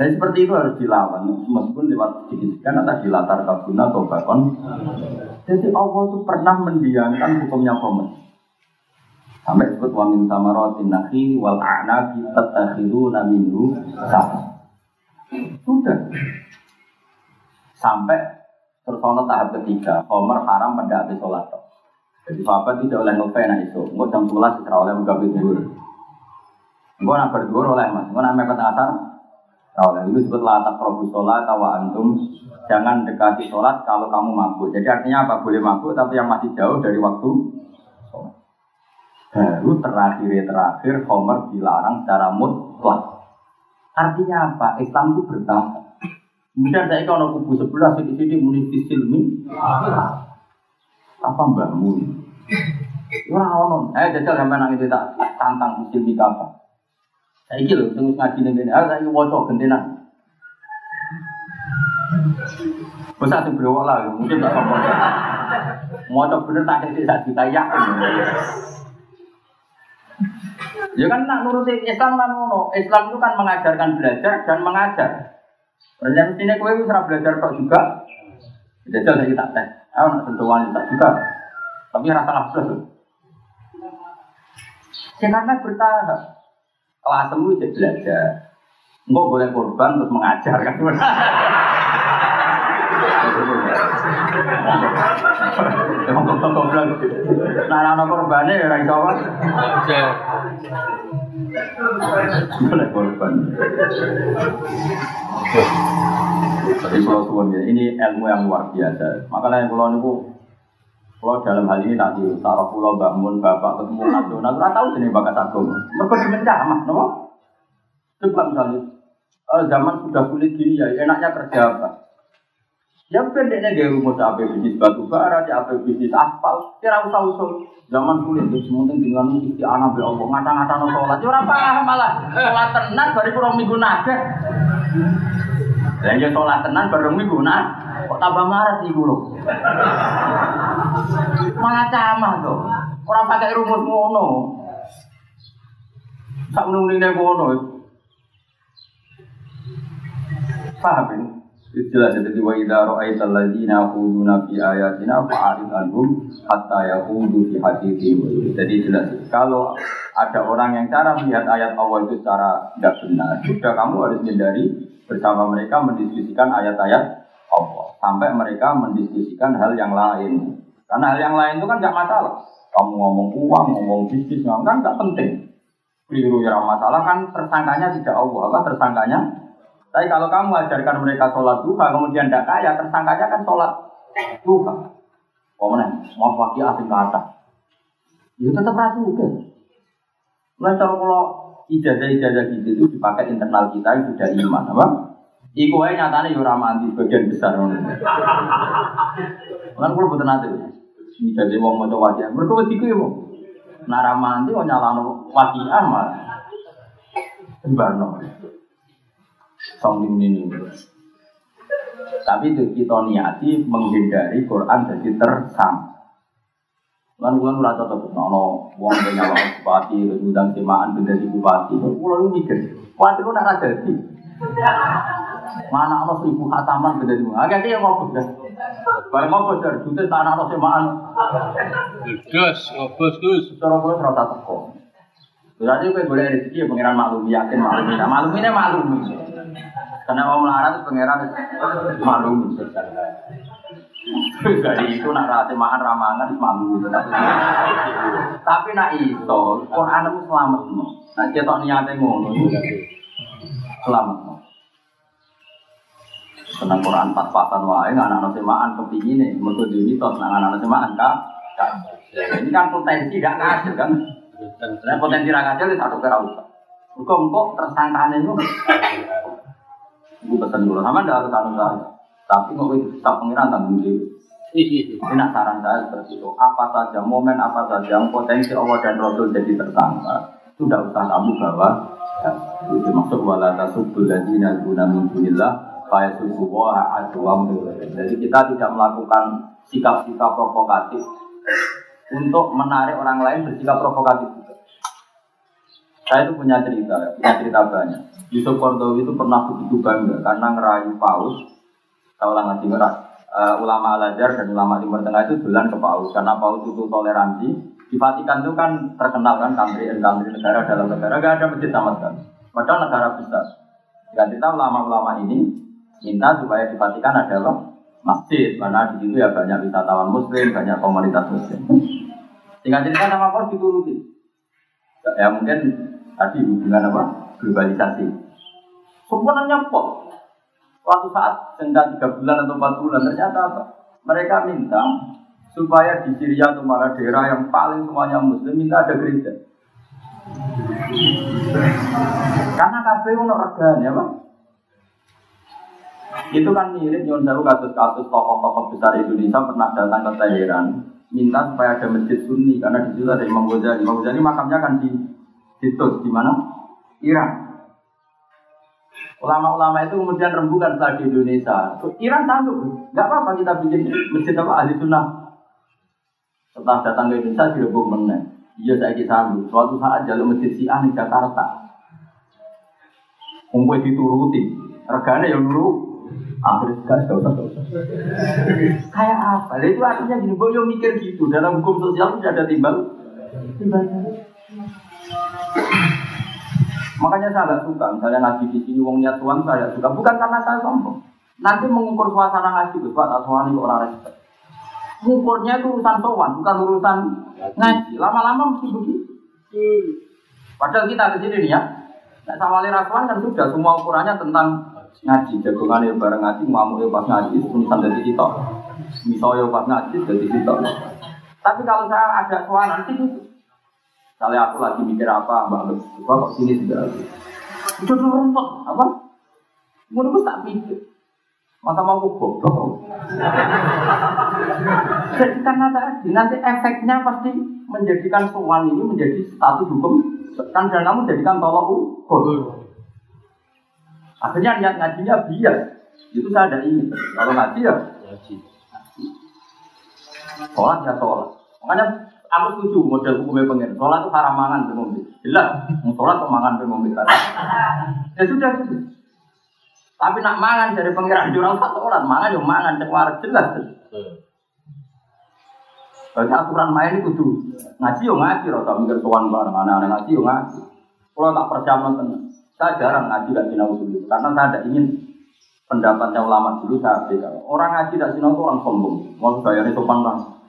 Jadi seperti itu harus dilawan, meskipun lewat didikan atau dilatar kabuna atau bakon. Jadi Allah itu pernah mendiamkan hukumnya komen. Sampai disebut wa min samaratin nakhili wal a'nabi tattakhiduna minhu. Sudah. Sampai terus tahap ketiga, Umar haram pada habis sholat. Jadi sahabat tidak oleh novena itu, enggak jam 11 tidak oleh menggawe zuhur. Enggak nak berdua oleh mas, enggak nak mepet asar, Nah, itu disebut latak probu sholat antum jangan dekati sholat kalau kamu mabuk. Jadi artinya apa? Boleh mabuk tapi yang masih jauh dari waktu. Baru terakhir terakhir Homer dilarang secara mutlak. Artinya apa? Islam itu bertahap. Kemudian saya kalau kubu sebelah sini sini muni fisilmi apa mbakmu? Wah, ono. Eh, jajal sampai nang itu tak tantang fisilmi apa? Saya lho, sing ngaji kene, ah saiki waca gentenan. Bisa sing brewok lah, mungkin tak apa. Mau bener tak titik sak juta ya. Ya kan nak nuruti Islam kan ngono. Islam itu kan mengajarkan belajar dan mengajar. Berarti sini kowe wis ora belajar kok juga. Jajal saya tak teh. Aku nak sentuh wanita juga. Tapi rasa plus. Karena bertahap kelasmu jadi belajar. Enggak boleh korban terus mengajar kan. Emang. Nah, ana korbane ya ora iso apa. Boleh korban. Jadi kalau ya, ini ilmu yang luar biasa. Makanya kalau kalau dalam hal ini nanti taruh pulau bangun bapak ketemu nasional, nggak tahu sini bakat agama. Mereka dimencamah, nopo. Coba misalnya eh, zaman sudah sulit gini ya, enaknya kerja apa? Ya pendeknya gaya rumus apa bisnis batu bara, ya apa bisnis aspal, kira usah usul. Zaman sulit itu semuanya dengan isti anak be Allah, ngata-ngata no sholat. Ya paham malah sholat tenan baru kurang minggu naga. Dan ya sholat tenan baru minggu naga. Kok tambah marah sih guru? Malah camah tuh. Orang pakai rumus ngono. Tak menunggu ngono. Paham ini? Jelas jadi wa idza ra'aita alladziina yaquluna fi ayatina fa'arid anhum hatta yaqudu fi haditsin Jadi jelas kalau ada orang yang cara melihat ayat Allah itu secara tidak benar, sudah kamu harus menghindari bersama mereka mendiskusikan ayat-ayat Allah sampai mereka mendiskusikan hal yang lain. Karena hal yang lain itu kan nggak masalah. Kamu ngomong uang, ngomong bisnis, ngomong kan nggak penting. Keliru ya masalah kan tersangkanya tidak Allah, apa tersangkanya tapi kalau kamu ajarkan mereka sholat duha, kemudian tidak kaya, tersangkanya kan sholat duha. Mana? Mau pakai asing ke atas. Ya tetap rasu juga. Mulai kalau ijazah-ijazah gitu itu dipakai internal kita yang sudah iman, apa? Iku aja nyatanya yura mandi sebagian besar. Kan kalau betul nanti, ijazah wong mau coba aja. Mereka betiku ya mau. Nara mandi mau nyalano wakiah mah. Sembarno sombong ini. Tapi itu kita niati menghindari Quran jadi tersam. Kan bulan ora cocok nono wong punya wong bupati udang semaan benda di bupati. Kulo mikir, kuwi lu nak jadi. Mana ana seribu khataman benda di bupati. Agak dia ngopo dah. Bae ngopo dah, jute tanah ana semaan. Gus, ngobos Gus. Cara kulo ora teko. Berarti kowe boleh rezeki ya pangeran maklum yakin maklum. Nah, maklum ini maklum. Karena mau melarat pangeran maklum. Jadi itu nak rasa makan ramangan malu Tapi nak itu Quran itu selamat no. Nah kita niatnya ngono selamat no. Senang Quran pas pasan wae nggak anak semaan kepingin nih. Mereka di mitos nggak anak semaan kak. Ini kan potensi gak ngasil kan. Nah potensi rakyat itu satu kira usah. Kok tersangkaan itu. Gue pesan dulu sama nggak harus anu. Tapi kok kita pengiran tanggung jawab. Ini nak saran saya seperti itu. Apa saja momen apa saja yang potensi Allah dan Rasul jadi tersangka itu tidak usah kamu bawa. Ya, itu masuk wala tasubul ladina guna min dunillah fa yasubuha adwam. Jadi kita tidak melakukan sikap-sikap provokatif untuk menarik orang lain bersikap provokatif juga. Saya itu punya cerita, punya cerita banyak. Yusuf Kordowi itu pernah begitu bangga karena ngerayu paus. Tahu lah ngasih ngerak uh, ulama Al-Azhar dan ulama Timur Tengah itu bulan ke Paus karena Paus itu toleransi. Di Vatikan itu kan terkenal kan country and country negara dalam negara gak ada masjid sama sekali. Padahal negara besar. Dan kita ulama-ulama ini minta supaya di Vatikan ada apa? masjid karena di situ ya banyak wisatawan muslim, banyak komunitas muslim. Tinggal cerita sama Paus dituruti. Ya mungkin tadi hubungan apa? Globalisasi. Sebenarnya kok Suatu saat sengkat tiga bulan atau empat bulan ternyata apa? Mereka minta supaya di Syria atau mana daerah yang paling semuanya Muslim minta ada gereja. Karena kabeh ono regane apa? Itu kan mirip nyon sewu kasus-kasus tokoh-tokoh besar Indonesia pernah datang ke Teheran minta supaya ada masjid Sunni karena di situ ada Imam Ghazali. Imam Ghazali makamnya kan di Titus di mana? Iran. Ulama-ulama itu kemudian rembukan setelah di Indonesia. Iran sanggup, nggak apa-apa kita bikin masjid apa ahli sunnah. Setelah datang ke Indonesia dirembuk meneng. Iya saya sanggup. Suatu saat jalur masjid si di Jakarta. Kumpul dituruti, regane yang dulu Akhirnya gak usah, usah. Kayak apa? Itu artinya gini, boyo yo mikir gitu. Dalam hukum sosial tidak ada. Timbalnya. Makanya saya agak suka, misalnya ngaji di sini wong niat tuan saya suka, bukan karena saya sombong. Nanti mengukur suasana ngaji, Gus Pak, suami orang respect. Ngukurnya itu urusan sowan, bukan urusan ngaji. Lama-lama mesti begitu. Padahal kita di sini nih ya, Nah, sama rasuan kan sudah semua ukurannya tentang ngaji. Jagongan ya bareng ngaji, ngamuk ya pas ngaji, tulisan dari kita. Misalnya pas ngaji dari kita. Tapi kalau saya ada suara nanti itu, misalnya aku lagi mikir apa, mbak Agus, kok sini sudah. Itu tuh rumput, apa? Menurutku tak pikir. Masa mau goblok? *laughs* Jadi karena tadi nanti efeknya pasti menjadikan soal ini menjadi status hukum kan dan kamu jadikan tolak ukur. Akhirnya niat ngajinya biar itu saya ada ini. Kalau ngaji ya Ngaji. sholat ya sholat. Makanya aku setuju model hukumnya pengen. Sholat itu haram mangan pengombe. Jelas, mau sholat kok mangan pengombe. Ya sudah gitu. Tapi nak mangan dari pengiran jurang satu orang mangan yo mangan cek waras jelas. Berarti aturan main itu kudu ngaji yo ngaji, rasa mikir tuan bareng anak-anak ngaji yo ngaji. Kalau tak percaya tenang, saya jarang ngaji gak sinau dulu karena saya tidak ingin pendapatnya ulama dulu saya beda. Orang ngaji tidak sinau itu orang sombong, mau bayarnya sopan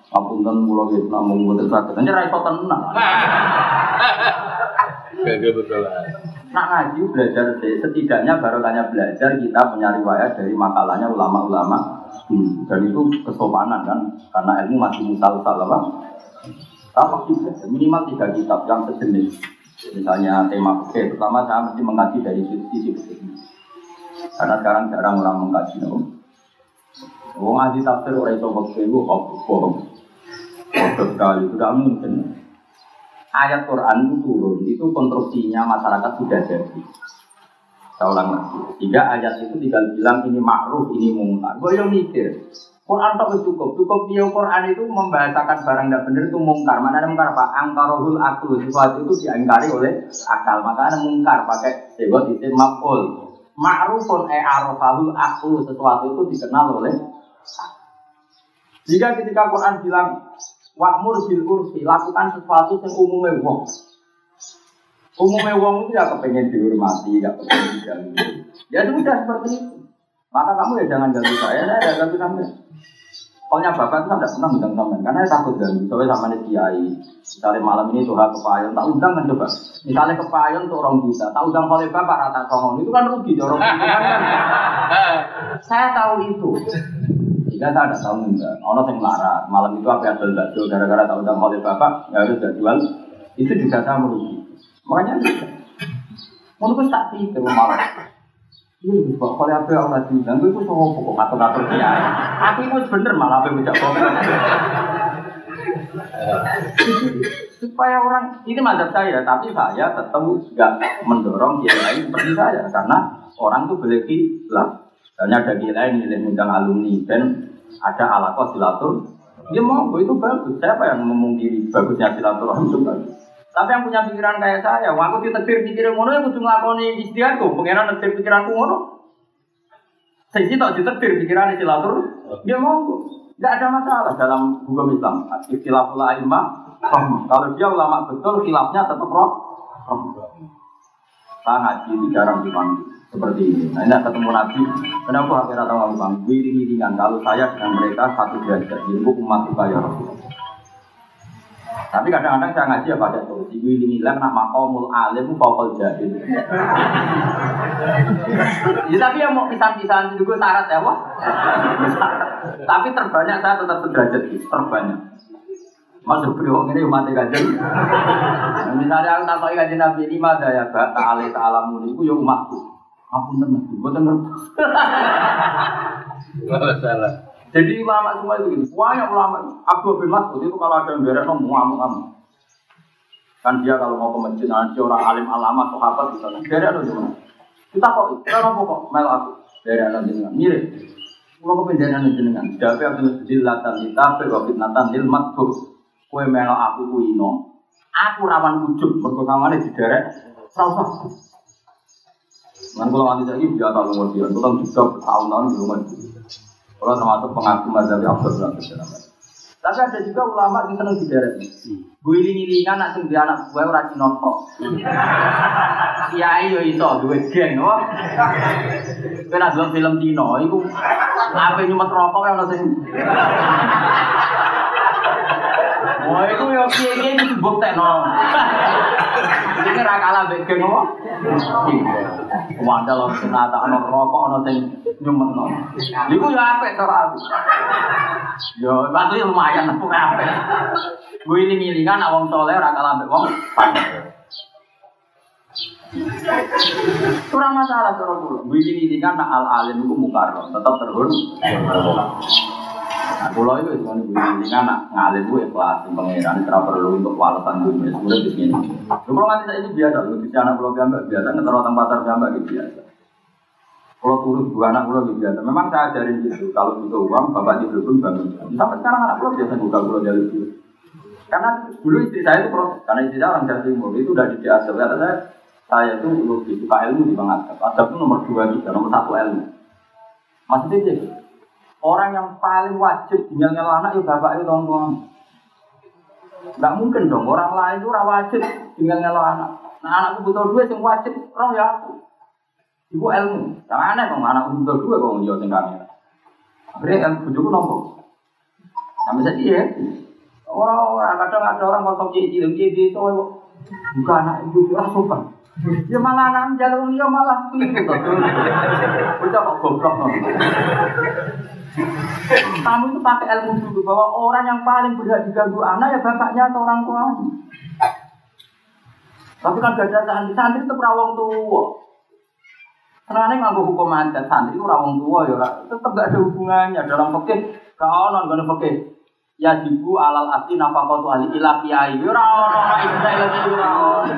lah. Apunten mulo gitu, namun buat sakit. Hanya raiso tenang. Gak betul. Nak ngaji belajar setidaknya baru tanya belajar kita punya riwayat dari makalahnya ulama-ulama dulu. Dan itu kesopanan kan, karena ilmu masih musal-sal apa? Sama juga, minimal tiga kitab yang sejenis. Misalnya tema fikih, pertama saya mesti mengkaji dari sisi fikih. Karena sekarang jarang orang mengkaji. No? Wong ngaji tafsir orang itu fikih itu bohong. Bodoh sekali, tidak mungkin ayat Quran itu turun, itu konstruksinya masyarakat sudah jadi. Saya ulang lagi. Sehingga ayat itu tinggal bilang ini makruh, ini mungkar. Gue yang mikir. Quran tak cukup. Cukup dia Quran itu membahasakan barang tidak benar itu mungkar. Mana ada mungkar apa? Angkarohul aklu. Sesuatu itu diangkari oleh akal. Maka ada mungkar pakai sebut itu maful. Ma'rufun e arofahul aklu. Sesuatu itu dikenal oleh jika ketika Quran bilang Wa'mur bil urfi, lakukan sesuatu yang umumnya wong. Umumnya wong itu ya kepengen dihormati, ya kepengen diganggu. Ya sudah seperti itu. Maka kamu ya jangan ganggu saya, saya tidak ganggu sampai. Pokoknya bapak itu tidak pernah undang sampai, karena saya takut ganggu. Soalnya sama nih kiai. Misalnya malam ini tuh kepayon, tak undang kan coba. Misalnya kepayon tuh orang bisa, tak undang oleh bapak rata songon, itu kan rugi orang kan. *laughs* Saya tahu itu. Jika saya tidak tahu enggak, ono yang larat, malam itu apa yang bakso gara-gara tahu undang oleh bapak, ya harus gak jual. Itu juga saya merugi. Makanya menurut tak pikir malah. Iya, kok kalau apa yang lagi undang, itu semua pokok ngatur-ngatur dia. Aku itu bener malah apa yang bisa supaya orang ini mazhab saya, tapi saya tetap nggak mendorong dia lain seperti saya karena orang tuh boleh lah. Misalnya ada lain yang undang alumni dan ada alakoh silatur, dia mau itu bagus. Siapa yang memungkiri bagusnya silaturahmi itu bagus. Tapi yang punya pikiran kayak saya, wah aku ditetir pikiran ngono ya kudu nglakoni istiadatku, pengenan netir pikiranku ngono. Saya sih tak ditetir pikiran silatur, dia mau tidak ada masalah dalam hukum Islam. Istilah ulama, kalau dia ulama betul, khilafnya tetap roh. Itu jarang dipanggil seperti ini. Nah ini ketemu Nabi, kenapa akhirnya tahu aku bang? Wiring-wiringan kalau saya dengan mereka satu derajat, jadi umat juga ya Rasulullah. Tapi kadang-kadang saya ngaji ya pakai solusi wiring hilang nak makomul alim fakol jahil. ya, tapi yang mau pisan-pisan juga syarat ya wah. tapi terbanyak saya tetap sederajat terbanyak. Masuk beliau ini umat kajian. Misalnya aku takoi kajian Nabi ini mah ya tak ta'ala ta'alamu itu ya umatku. Aku teman, gue teman. Gak salah. Jadi ulama semua itu gini, banyak ulama. Abu bin Mas'ud itu kalau ada yang beres ngomong ngamuk ngamuk. Kan dia kalau mau ke masjid nanti orang alim alama sahabat di sana. Dari ada gimana? Kita kok, kita apa kok mel aku dari anak jenengan mirip. Kalau kependenan jenengan, dapat Abdul Zillatan ditape wa fitnatan lil matbuk. Kue melo aku kuino. Aku rawan ujub berkekawannya di derek. Rasa. Kan kalau nanti lagi dia tahu nomor dia, kita juga tahun-tahun di rumah. Kalau termasuk pengaku mazhab Abdul Razak Tapi ada juga ulama yang seneng diderek. Gue iling-ilingan nak sing di anak gue ora cinot kok. Kiai yo iso duwe geng kok. Kowe nak delok film Cina iku ape nyumet rokok ya ono sing Oh, itu ya kiai itu buktekno. Ini ra kalah mbek geng apa? Wandel ono sing rokok ono sing nyumetno. Iku ya apik cara aku. Yo, batu ya lumayan *laughs* aku apik. Gue ini ngilingan awang soleh ra kalah mbek wong. Kurang masalah cara kula. Gue ini ngilingan nak al alim iku mukarram, tetap terhormat. Nah, pulau itu cuma ibu ini kan ngalir gue ikhlas, pangeran tidak perlu untuk walesan dunia. Sebenarnya di sini. Kalau nanti saya ini biasa, lu bisa anak pulau gambar biasa, ngetero tempat pasar gambar gitu biasa. Kalau turun dua anak pulau gitu biasa. Memang saya ajarin gitu, kalau butuh uang, bapak di belum bangun. Sampai sekarang anak pulau biasa buka pulau jalur dulu. Karena dulu istri saya itu proses, karena istri saya orang Jawa Timur, itu udah di asal. Kata saya, saya itu lebih suka ilmu di Adab. Adab itu nomor dua juga, nomor satu ilmu. Maksudnya gitu. Orang yang paling wajib tinggal anak ya bapak itu orang tua. Enggak mungkin dong orang lain itu ora wajib tinggal ngelo anak. Nah anakku butuh duit yang wajib roh ya aku. Ibu ilmu. Jangan aneh dong anakku butuh duit njo sing kamera. Akhirnya kan bujuku nopo. Sampai saya iya. Orang-orang kadang ada orang kosong cici, cici itu bukan anak ibu itu sopan. Ya malah anak jalur dia malah itu. Udah kok goblok kamu itu pakai ilmu dulu bahwa orang yang paling berhak diganggu anak ya bapaknya atau orang tua. Tapi kan gak ada santri, santri itu rawong tua. Karena nganggo hukum adat santri itu rawong tua ya, tetap gak ada hubungannya dalam fikih. Kau non kono fikih. Ya jibu alal asli nafakatu ahli ilah kiai. Ora ono mak isa ila ora ono.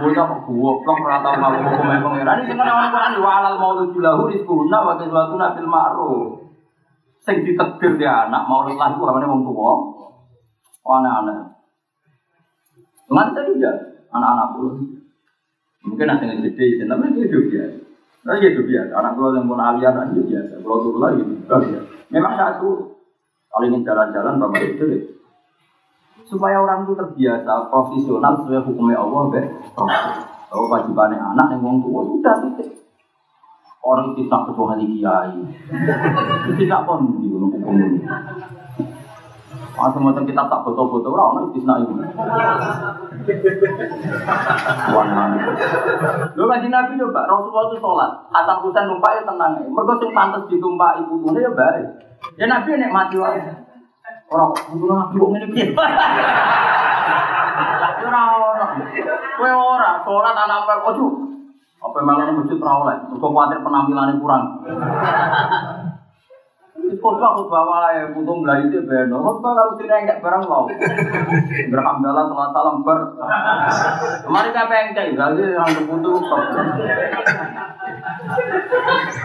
Kok goblok ora ngaku hukum pangeran. Iki kan ono Quran wa alal maulud lahu rizquna wa kiswatuna bil ma'ruf. Sing ditegir dia anak maulud lah iku amane wong tuwa. Anak-anak. Cuman saja anak-anak puluh. Mungkin ada yang gede, tapi itu hidup biasa. Nah, itu biasa. Anak pulau yang pun alian itu biasa. Pulau turun lagi, biasa. Memang satu kalau ingin jalan-jalan bapak itu supaya orang itu terbiasa profesional sesuai hukumnya Allah be kalau wajibannya anak yang wong tua sudah titik. Orang itu ketua hari kiai tidak pun di hukum ini. Masih macam kita tak foto-foto orang itu tidak ini. Lo kaji Nabi coba Rasulullah itu sholat, Hasan Husain numpak ya tenang. Mereka sing pantas ditumpah ibu tuh ya. baik. Ya Nabi nek mati wae. Ora kudu Nabi kok ngene piye. *laughs* Ora ora. Kowe ora sholat anak apa ojo. Apa malah masjid ora oleh. Mergo kuwatir penampilannya kurang. Khotbah khotbah wae, putung belayu itu beno. Khotbah kalau tidak enggak barang mau. Berhamdalah salam salam ber. Kemarin apa yang cai? Jadi yang terputu stop.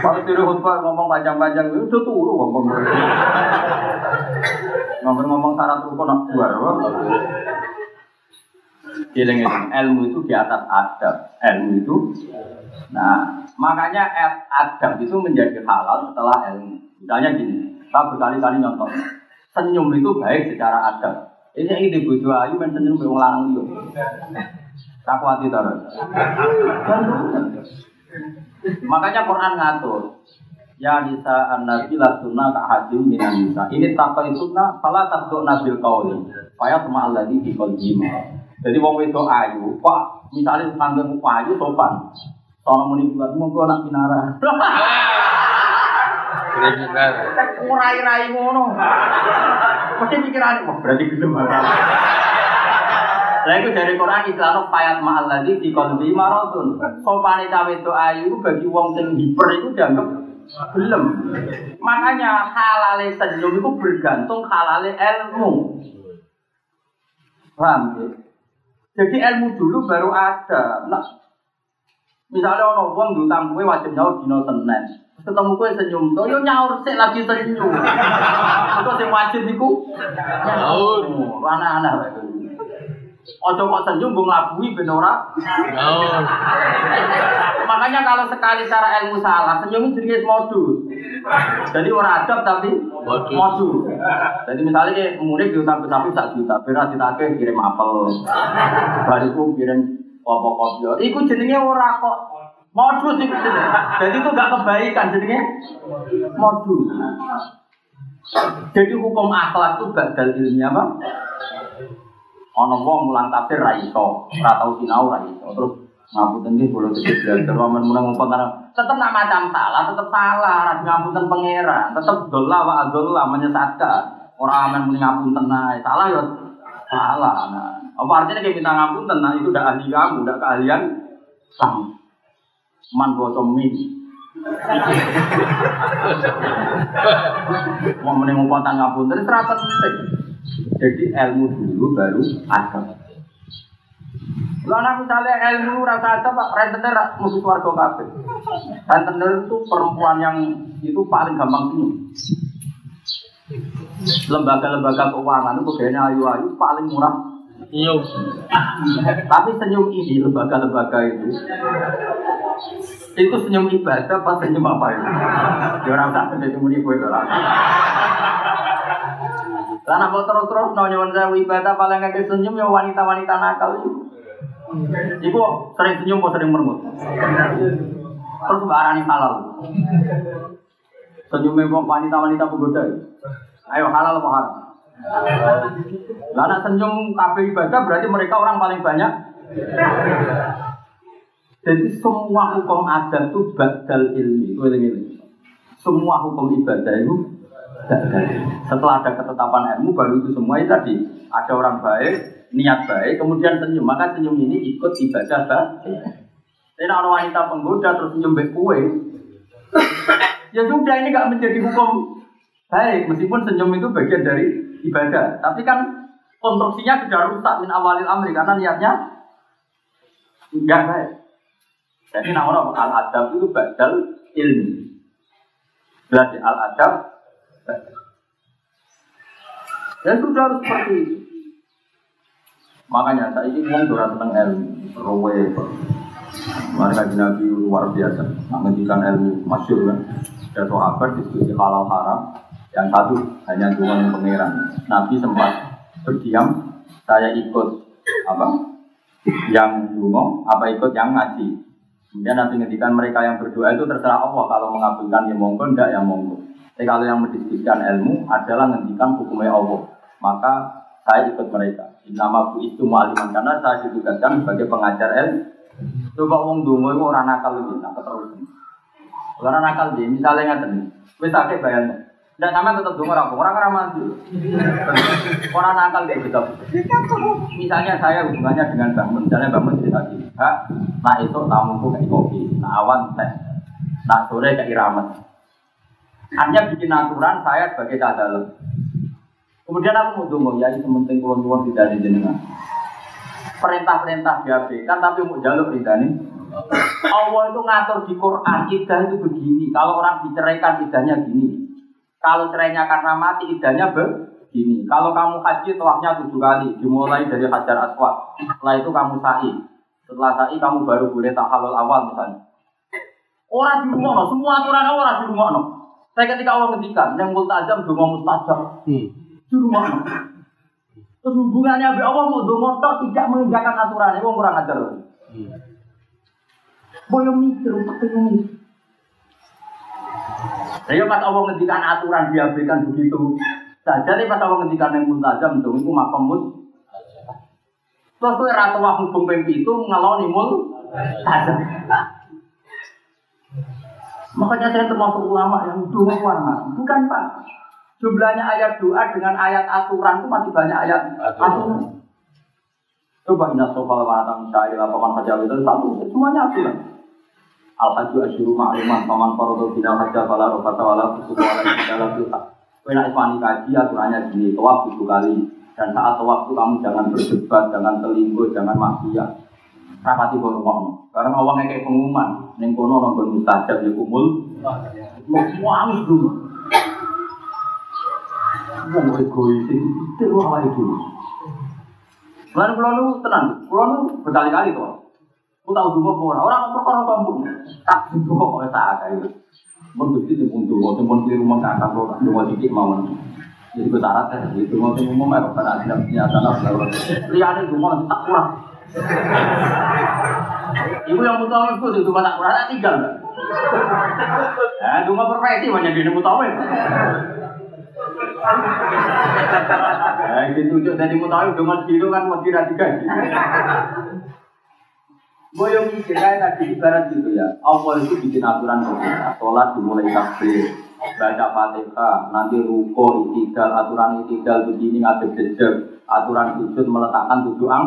Kalau tidur khotbah ngomong panjang-panjang itu tuh turu ngomong. Ngomong ngomong syarat rukun nak dua. Giling ilmu itu di atas adab. Ilmu itu, nah makanya adab itu menjadi halal setelah ilmu. Misalnya gini, saya berkali-kali nyontok. Senyum itu baik secara adab. Ini ini bojo ayu men senyum wong lanang liya. Tak kuati to. Makanya Quran ngatur. Ya nisa an-nabi lasuna ka hadim minan nisa. Ini takwa sunnah fala takdu nabil qauli. Faya sama alladhi di qalbi. Jadi wong wedok ayu, kok misalnya sanggung ayu sopan. Sono muni buat monggo anak pinara. *laughs* Kriminal. Ngurai-rai ngono. Mesti pikiran, wah berarti gelem Lah itu dari Quran Islam payat ma'al ladzi fi qalbi maradun. Sopane cawe itu ayu bagi wong sing hiper itu dianggap belum. Makanya halale senyum itu bergantung halale ilmu. Paham ya? Jadi ilmu dulu baru ada. Nah, misalnya orang wong diutang kue wajib nyaur dino Senin. Ketemu kue senyum tuh, yo nyaur sih lagi senyum. Itu sing wajib iku Nyaur. Anak-anak. Ojo kok senyum gue ngelabui ben ora. Oh. Makanya kalau sekali cara ilmu salah, senyum jenis modus. Jadi orang adab tapi Modus. modus. Jadi misalnya kayak murid diutang ke sapi sak juta, beras ditagih kirim apel, bariku kirim kopi kopi. Iku jenenge ora kok modus itu. Jadi itu gak kebaikan jenenge modus. Jadi hukum akhlak itu badal ilmiah apa? Ono wong mulang tafsir ra iso, ora sinau ra. Terus ngapunten nggih kula tetep belajar wamen meneng ngumpul tanah. Tetep nak macam salah, tetep salah, ra ngapunten pangeran. Tetep dolla wa adolla menyesatkan. Ora amen muni ngapunten ae. Salah ya salah. Nah, apa artinya kayak minta ngapunten? Nah, itu udah ahli kamu, udah keahlian kamu. Man bocom min. Mau ngumpul tangan ngapunten, itu ora penting. Jadi ilmu dulu baru agama. Lalu misalnya ilmu rasa ada pak, rentenir musuh warga kabeh. Rentenir itu perempuan yang itu paling gampang senyum. Lembaga-lembaga keuangan itu kayaknya ayu-ayu paling murah. Senyum. Tapi senyum ini lembaga-lembaga itu itu senyum ibadah apa senyum apa itu? Ya orang tak senyum muni kowe to lah. Lah kok terus-terus no nyuwun sewu ibadah paling kakek senyum ya wanita-wanita nakal itu. Iku sering senyum apa sering mermut? Terus mbak Arani halal. Senyumnya kok wanita-wanita penggoda. Ayo halal apa haram? Lah nek senyum kabeh ibadah berarti mereka orang paling banyak. Jadi semua hukum adat itu badal ilmi. Semua hukum ibadah itu. Setelah ada ketetapan ilmu baru itu semua itu tadi ada orang baik, niat baik, kemudian senyum. Maka senyum ini ikut ibadah baik. Tapi kalau wanita penggoda terus senyum kue, ya sudah ini gak menjadi hukum baik meskipun senyum itu bagian dari ibadah. Tapi kan konstruksinya sudah rusak min awalil amri karena niatnya enggak baik. Jadi nah orang al adab itu badal ilmi. Berarti al adab dan sudah harus seperti itu. Makanya saya ini uang sudah seneng ilmu, rowe. Mereka Nabi luar biasa, menghentikan ilmu masyur kan. Ada sahabat diskusi halal haram, yang satu hanya dengan pangeran. Nabi sempat berdiam, saya ikut apa? Yang dungo, apa ikut yang ngaji. Kemudian nanti ngendikan mereka yang berdoa itu terserah Allah kalau mengabulkan ya monggo, enggak ya monggo. Tapi kalau yang mendiskusikan ilmu adalah ngendikan hukumnya Allah, maka saya ikut mereka. Nama bu itu mu'aliman karena saya ditugaskan sebagai pengajar ilmu. Coba wong dungo itu orang nakal lebih, nak terus. Orang nakal dia, misalnya ngatain, wis akeh bayang. Dan sama tetap dungo orang orang orang mandi. Orang nakal dia gitu. Misalnya saya hubungannya dengan bangun, misalnya bangun cerita gini, Kak, nah itu tamuku kayak kopi, nah awan teh, nah sore kayak iramet. Hanya bikin aturan saya sebagai cadalem. Kemudian aku mau dungo, ya itu penting kulon kulon tidak ada jenengan. Perintah-perintah diabaikan tapi mau jaluk ridani. Allah itu ngatur di Quran, idah itu begini. Kalau orang diceraikan idahnya gini. Kalau cerainya karena mati idahnya begini. Kalau kamu haji tawafnya tujuh kali, dimulai dari hajar aswad. Setelah itu kamu sa'i. Setelah sa'i kamu baru boleh tahalul awal misalnya. Orang di rumah, semua aturan orang di rumah. Saya ketika Allah ngendikan, yang multazam dungo mustajab Hmm. di rumah. Terus hubungannya Abi Allah mau dungo tidak mengerjakan aturan, itu kurang ajar. Hmm. Boyo mikir ini. Saya pas Allah ngendikan aturan diabaikan begitu saja nih pas Allah ngendikan yang multazam dong itu makamut. Terus tuh ratu waktu hukum itu ngaloni mul tajam. Makanya saya termasuk ulama yang doa warna. Bukan Pak. Jumlahnya ayat doa dengan ayat aturan itu masih banyak ayat aturan. Coba ingat soal waratan syair lapangan hajar itu satu, semuanya aturan. Al haju asyuru ma'luman paman farodo bina haja fala rofata wala fusuku wala kita. Kau nak ismani kaji aturannya gini, tawaf tujuh kali. Dan saat tawaf itu kamu jangan berdebat, jangan selingkuh, jangan maksiat. Rapati ngomong. Karena awangnya kayak pengumuman. Neng kono nonggon mustajab ya kumul. Mau angis dulu. Mau egois itu awal itu. Lalu pulau nu tenang, pulau nu berkali-kali tuh. Aku tahu dulu orang orang perkara sombong. Tak dulu kok tak ada itu. Mun gusti itu pun dulu, pun di rumah kakak lo, dulu sedikit mau. Jadi gue syarat ya, itu mau sing umum ya, karena ada nyata lah. Lihat itu mau tak kurang. Ibu yang mutawif itu itu tak kurang, tak tinggal. Nah, cuma profesi banyak di mutawif. Nah, itu tunjuk dari mutawif dengan kilo kan mesti rati gaji. Boyong mikir kayak tadi ibarat gitu ya. Allah itu bikin aturan kita. Sholat dimulai takbir, baca fatihah, nanti ruko, itikal, aturan itikal begini ngadep jejak, aturan sujud meletakkan tujuh ang.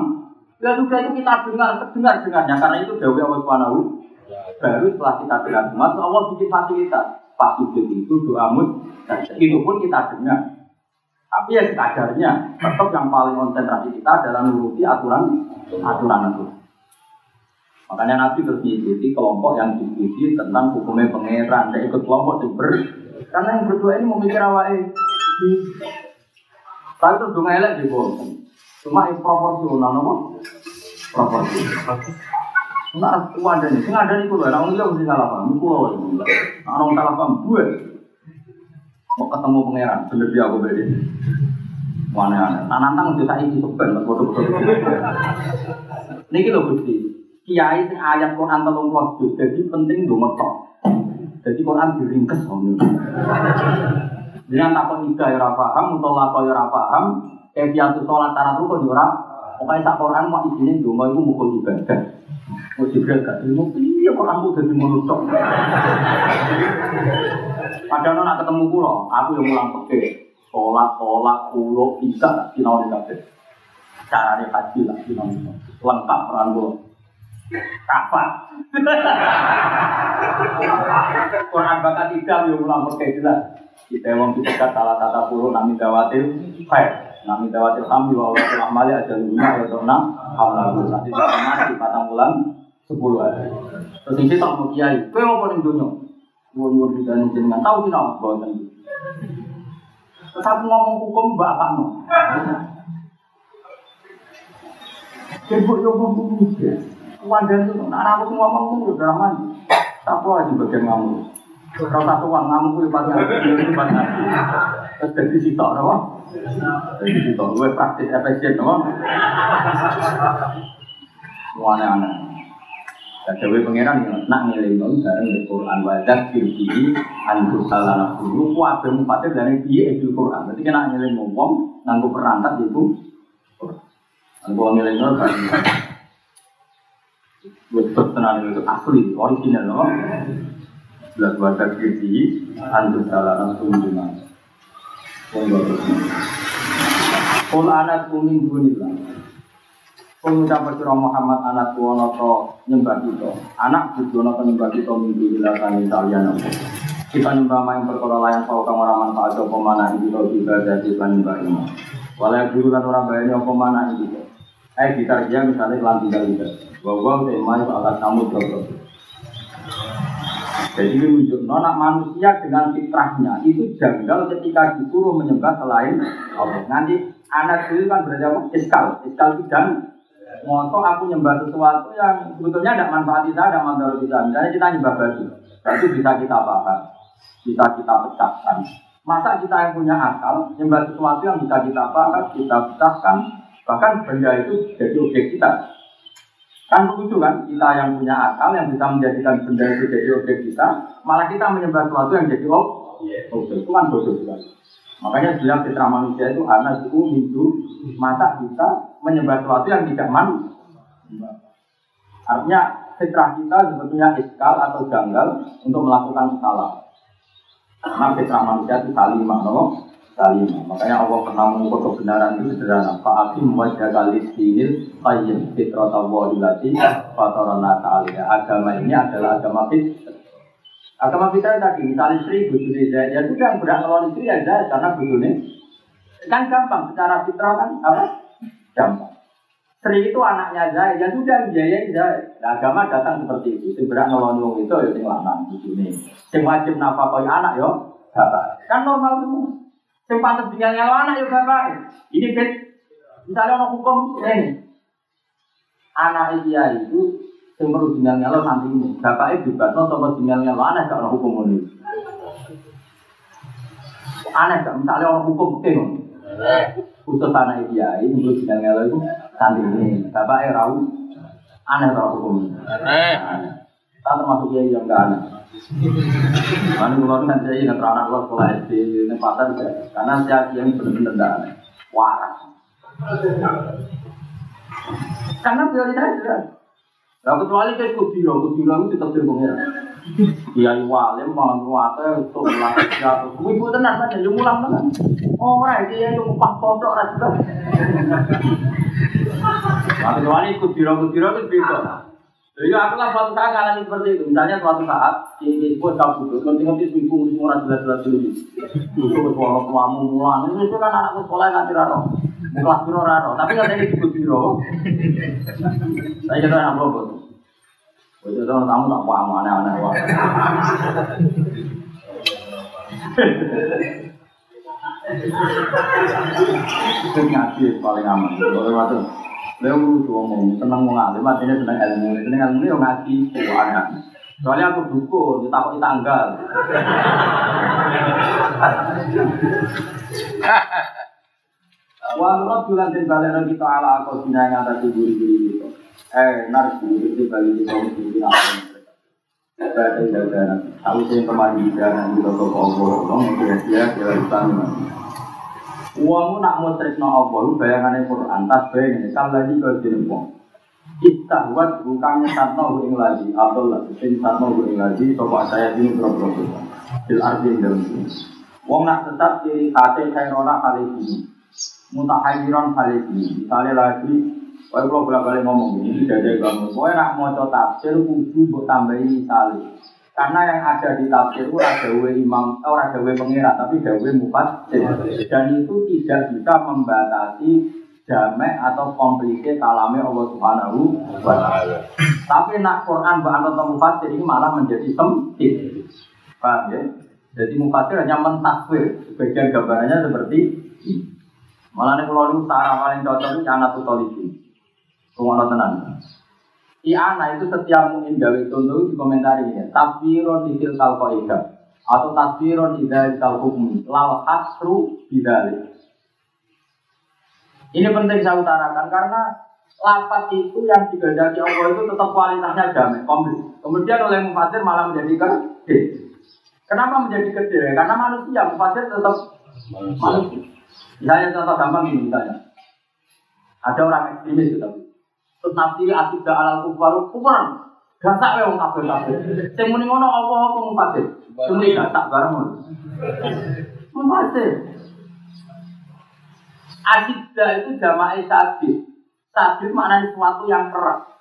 Ya sudah itu kita dengar, dengar dengarnya karena itu Dewi Allah Subhanahu. Baru setelah kita dengar semua, Allah bikin fasilitas. Pas sujud itu doa mut, itu pun kita dengar. Tapi ya kadarnya tetap yang paling konsentrasi kita adalah menuruti aturan aturan itu. Makanya Nabi terus mengikuti kelompok yang diskusi tentang hukumnya pangeran. Dia ikut kelompok super. Karena yang berdua ini memikir awalnya. Tapi itu dong elek bawah. Cuma proporsional, nama? Proporsional. Nah, aku ada nih. Sing ada nih kulo. Orang dia mesti salah paham. Kulo. Orang salah paham. Gue mau ketemu pangeran. Bener dia aku beda. Mana aneh. Nah, nantang udah saya isi sepen. Betul-betul. Ini kita bukti kiai sing ayat Quran telung puluh juz jadi penting dong metok. Jadi Quran diringkes om. Dengan takut ida ya paham mutola ya ora paham kebiasaan sholat tarat ruko di orang pokoknya sak Quran mau isinya dong itu mukul ibadah. Mau jibril gak ilmu iya Quran itu jadi menutup padahal nak ketemu kulo aku yang mulang peke. Sholat sholat kulo bisa sinau di kafe caranya haji lah sinau lengkap peran kulo Kapan? Quran bakat tiga yang ulang pakai jelas. Kita wong kita salah tata puluh nami dawatil khair. Nami dawatil hamdi wa Allah telah mali aja lima ya enam hamlalu. Nanti kita mati patang bulan sepuluh hari. Terus ini tak mau kiai. Kau mau paling dunia. Nuwun di dalam jenengan tahu tidak bahwa tadi. Terus aku ngomong hukum bapak no. Yo ngomong hukum Wadah itu, anak aku ngomong itu aman. Tak aja bagian ngamu. Kalau satu uang ngamu itu ngaji, itu ngaji. Terus jadi sitok, apa? Jadi sitok, gue praktis efisien, apa? Aneh-aneh. Dan Dewi Pangeran yang nak ngiling itu bareng di Quran wajah kiri antus salah dulu kuabe mufatir dari dia itu Quran. Jadi kena ngiling ngomong nganggu perangkat itu. Nganggu ngiling itu kan Betul tenan itu asli, original no. Belas baca kiri, antus salah langsung cuma. Kul anak kuning bunyilah. Kul ucap bersurah Muhammad anak kuwono to nyembah kita. Anak bujono to nyembah kita minggu bila kami kalian. Kita nyembah main perkara layan kau kamu raman pak atau pemana itu juga jadi kan nyembah ini. Walau guru kan orang bayarnya apa mana itu. Eh kita dia misalnya kelan tinggal kita. Bahwa tema itu akan kamu jodoh. Jadi ini menunjuk nona manusia dengan fitrahnya itu janggal ketika disuruh menyembah selain Allah. Nanti anak itu kan berarti apa? Iskal, iskal dan Moto aku nyembah sesuatu yang sebetulnya tidak manfaat kita, tidak manfaat kita. Misalnya kita nyembah batu, berarti bisa kita bakar, bisa kita pecahkan. Masa kita yang punya akal nyembah sesuatu yang bisa kita bakar, kita pecahkan, bahkan benda itu jadi objek kita. Kan begitu kan, kita yang punya akal yang bisa menjadikan benda itu jadi objek kita, malah kita menyembah sesuatu yang jadi objek. Itu kan bodoh sekali. Makanya bilang fitrah manusia itu anak suku minggu masa kita menyembah sesuatu yang tidak man. Artinya fitrah kita sebetulnya iskal atau janggal untuk melakukan kesalahan. Karena fitrah manusia itu salimah, no? Salimah. Makanya Allah pernah mengukur kebenaran itu sederhana. Fa'akim wajah kali sinil qayyim fitrah Allah ilati fatarana ta'ala. Agama ini adalah agama fitrah. Agama kita tadi, misalnya istri, bujuni Zaid, ya sudah yang berhak melawan istri ya Zaid, karena bujuni kan gampang, secara fitrah kan apa? Gampang. Sri itu anaknya Zaid, ya sudah biayain Zaid. Nah, agama datang seperti itu, yang berhak wong itu ya sing lanang bujuni. Sing wajib nafkah anak yo, bapak. Kan normal semua. Sing pantas tinggal nyawa anak yo bapak. Ini fit Misalnya orang hukum ini, anak dia itu yang perlu nyalo nanti ini, bapak ibu bapak sama tinggal nyalo aneh gak orang hukum ini. Aneh gak? Misalnya orang hukum ini, khusus anak dia ini perlu tinggal nyalo itu nanti ini, bapak ibu aneh orang hukum. Aneh. Tak termasuk dia yang gak aneh. Kan saya ingat anak lo sekolah SD ini pasar karena saya yang benar-benar tidak aneh, waras. Karena prioritas jelas. Nah, kecuali kayak kudiro, kudiro itu tetap di pengira. Kiai walim malah untuk melatih jatuh. Ibu tenan kan jadi mulang tenan. Ora iki yang upah pondok. Nah, kecuali itu. Jadi aku lah suatu saat ngalami seperti itu. Misalnya suatu saat di pun kau butuh, nanti nanti seminggu semua orang jelas jelas dulu. Butuh suara tuamu mulang. Ini itu kan anakku sekolah nggak raro. Kelas biro raro. Tapi nggak ada disebut biro. Saya kira anak robot. Itu orang tamu tak paham aneh-aneh. Itu ngaji paling aman. Kalau waktu Beliau dulu ngomong, seneng mau ngalim, artinya seneng ilmu. Seneng ilmu ya ngaji, keuangan. Soalnya aku dukun, ditakut di tanggal. Wa nurut bulan dan balik kita ala aku dina yang atas ibu ibu itu. Eh, narsi itu balik kita mesti dina apa Saya jaga Aku kemarin jaga di toko Allah, dong kira-kira kira kita Uangmu nak mau tresno Allah, bayangannya Quran, tas bayangin, kan lagi ke jenis uang. Istahwat bukannya satno ing lagi, atau lagi, sing satno ing lagi, coba saya ini berapa Bil arti dalam sini. Wong nak tetap ciri kate kairona kali ini, mutahayiron kali ini. Misalnya lagi, Wah, kalau bolak balik ngomong ini, tidak ada. Wah, nak mau tafsir, kudu buat tambahin misalnya. Karena yang ada di tafsir itu we imam, oh, ada we pengira, tapi ada we mufassir. Dan itu tidak bisa membatasi jamek atau komplike kalame Allah Subhanahu wa taala. Tapi nak Quran bahan atau mufassir ini malah menjadi sempit. Paham ya? Jadi mufassir hanya mentaswir, sebagian gambarannya seperti. Malah nih kalau itu cara paling cocok itu anak tutolisi. Tunggu tenang. Si anak itu setiap mungkin gawe contoh di komentar ini. Tafsiron isil kalkoida atau tafsiron idal kalhukmi. Lal asru bidalik. Ini penting saya utarakan karena lapat itu yang digandaki Allah itu tetap kualitasnya jamin, komplit. Kemudian oleh mufasir malah menjadi gede. Kenapa menjadi gede? Karena manusia, mufasir tetap manusia. Misalnya contoh gampang ini misalnya. Ada orang ekstremis gitu. Terus nafsi asidah alal kufar, kufar. Gasak ya wong kafir kafir. Sing muni ngono apa apa mufasir. Sing muni gasak bareng. Mufasir. Asidah itu jamaah sadid. Sadid maknanya sesuatu yang keras.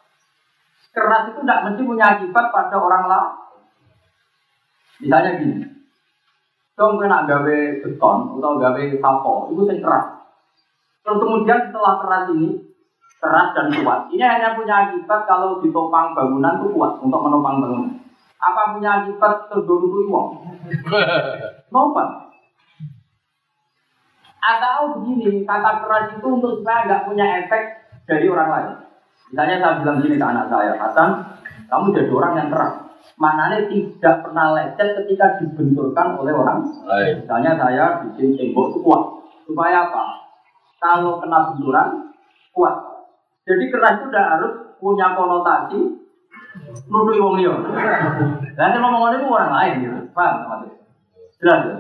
Keras itu tidak mesti punya akibat pada orang lain. Misalnya gini, dong kena gawe beton atau gawe sapo, itu yang keras. Terus kemudian setelah keras ini, keras dan kuat. Ini hanya punya akibat kalau ditopang bangunan itu kuat untuk menopang bangunan. Apa punya akibat terduduk uang? Nopo. Atau begini, kata keras itu untuk supaya nggak punya efek dari orang lain. Misalnya saya bilang gini ke anak saya, Hasan, kamu jadi orang yang keras. Maknanya tidak pernah lecet ketika dibenturkan oleh orang Lain. Misalnya saya bikin tembok itu kuat. Supaya apa? Kalau kena benturan, kuat. Jadi keras itu tidak harus punya konotasi nuduh wong liya. Lah sing ngomong orang lain gitu. Paham maksudnya? Jelas ya?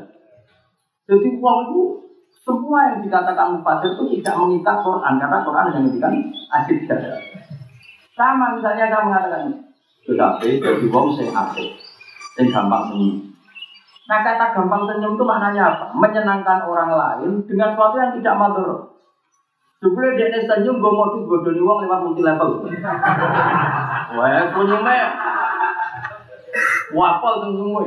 Jadi uang itu semua yang dikatakan mufasir itu tidak mengikat Quran karena Quran yang mengikat asik saja. Sama misalnya saya mengatakan tetapi jadi wong sing asik, sing gampang senyum. Nah kata gampang senyum itu maknanya apa? Menyenangkan orang lain dengan sesuatu yang tidak matur. Jupule dia ini senyum, gue tuh bodoh uang lewat multi level. Wah, senyumnya wapol tuh semua.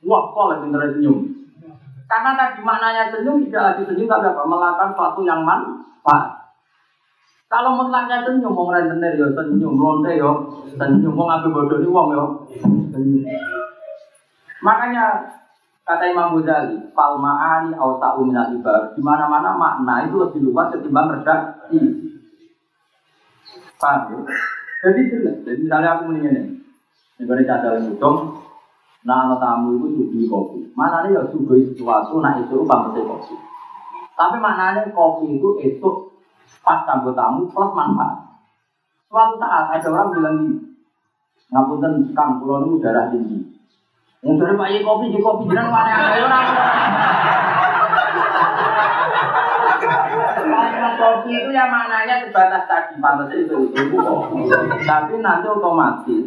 Wapol yang bener senyum. Karena tadi maknanya senyum tidak lagi senyum tapi apa? Melakukan sesuatu yang manfaat. Kalau mutlaknya senyum, mau rentenir ya senyum, lonte ya senyum, mau ngambil bodoh di uang ya. Makanya Kata Imam Ghazali, fal ma'ani au ta'u ibar. Di mana-mana makna itu lebih luas ketimbang redaksi. Paham ya? Jadi jelas. Jadi misalnya aku mendingin ini. Ini cadar udang, nah anak tamu itu suguhi kopi. Mana nih ya suguhi sesuatu, nah itu pantasnya kopi. Tapi maknanya kopi itu itu pas kanggo tamu plus manfaat. Suatu saat ada orang bilang gini, ngapunten kang pulau itu darah tinggi. Dari pak Ye kopi, di kopi jiran mana ada orang. Kopi itu yang maknanya sebatas tadi pantas itu itu. Tapi nanti otomatis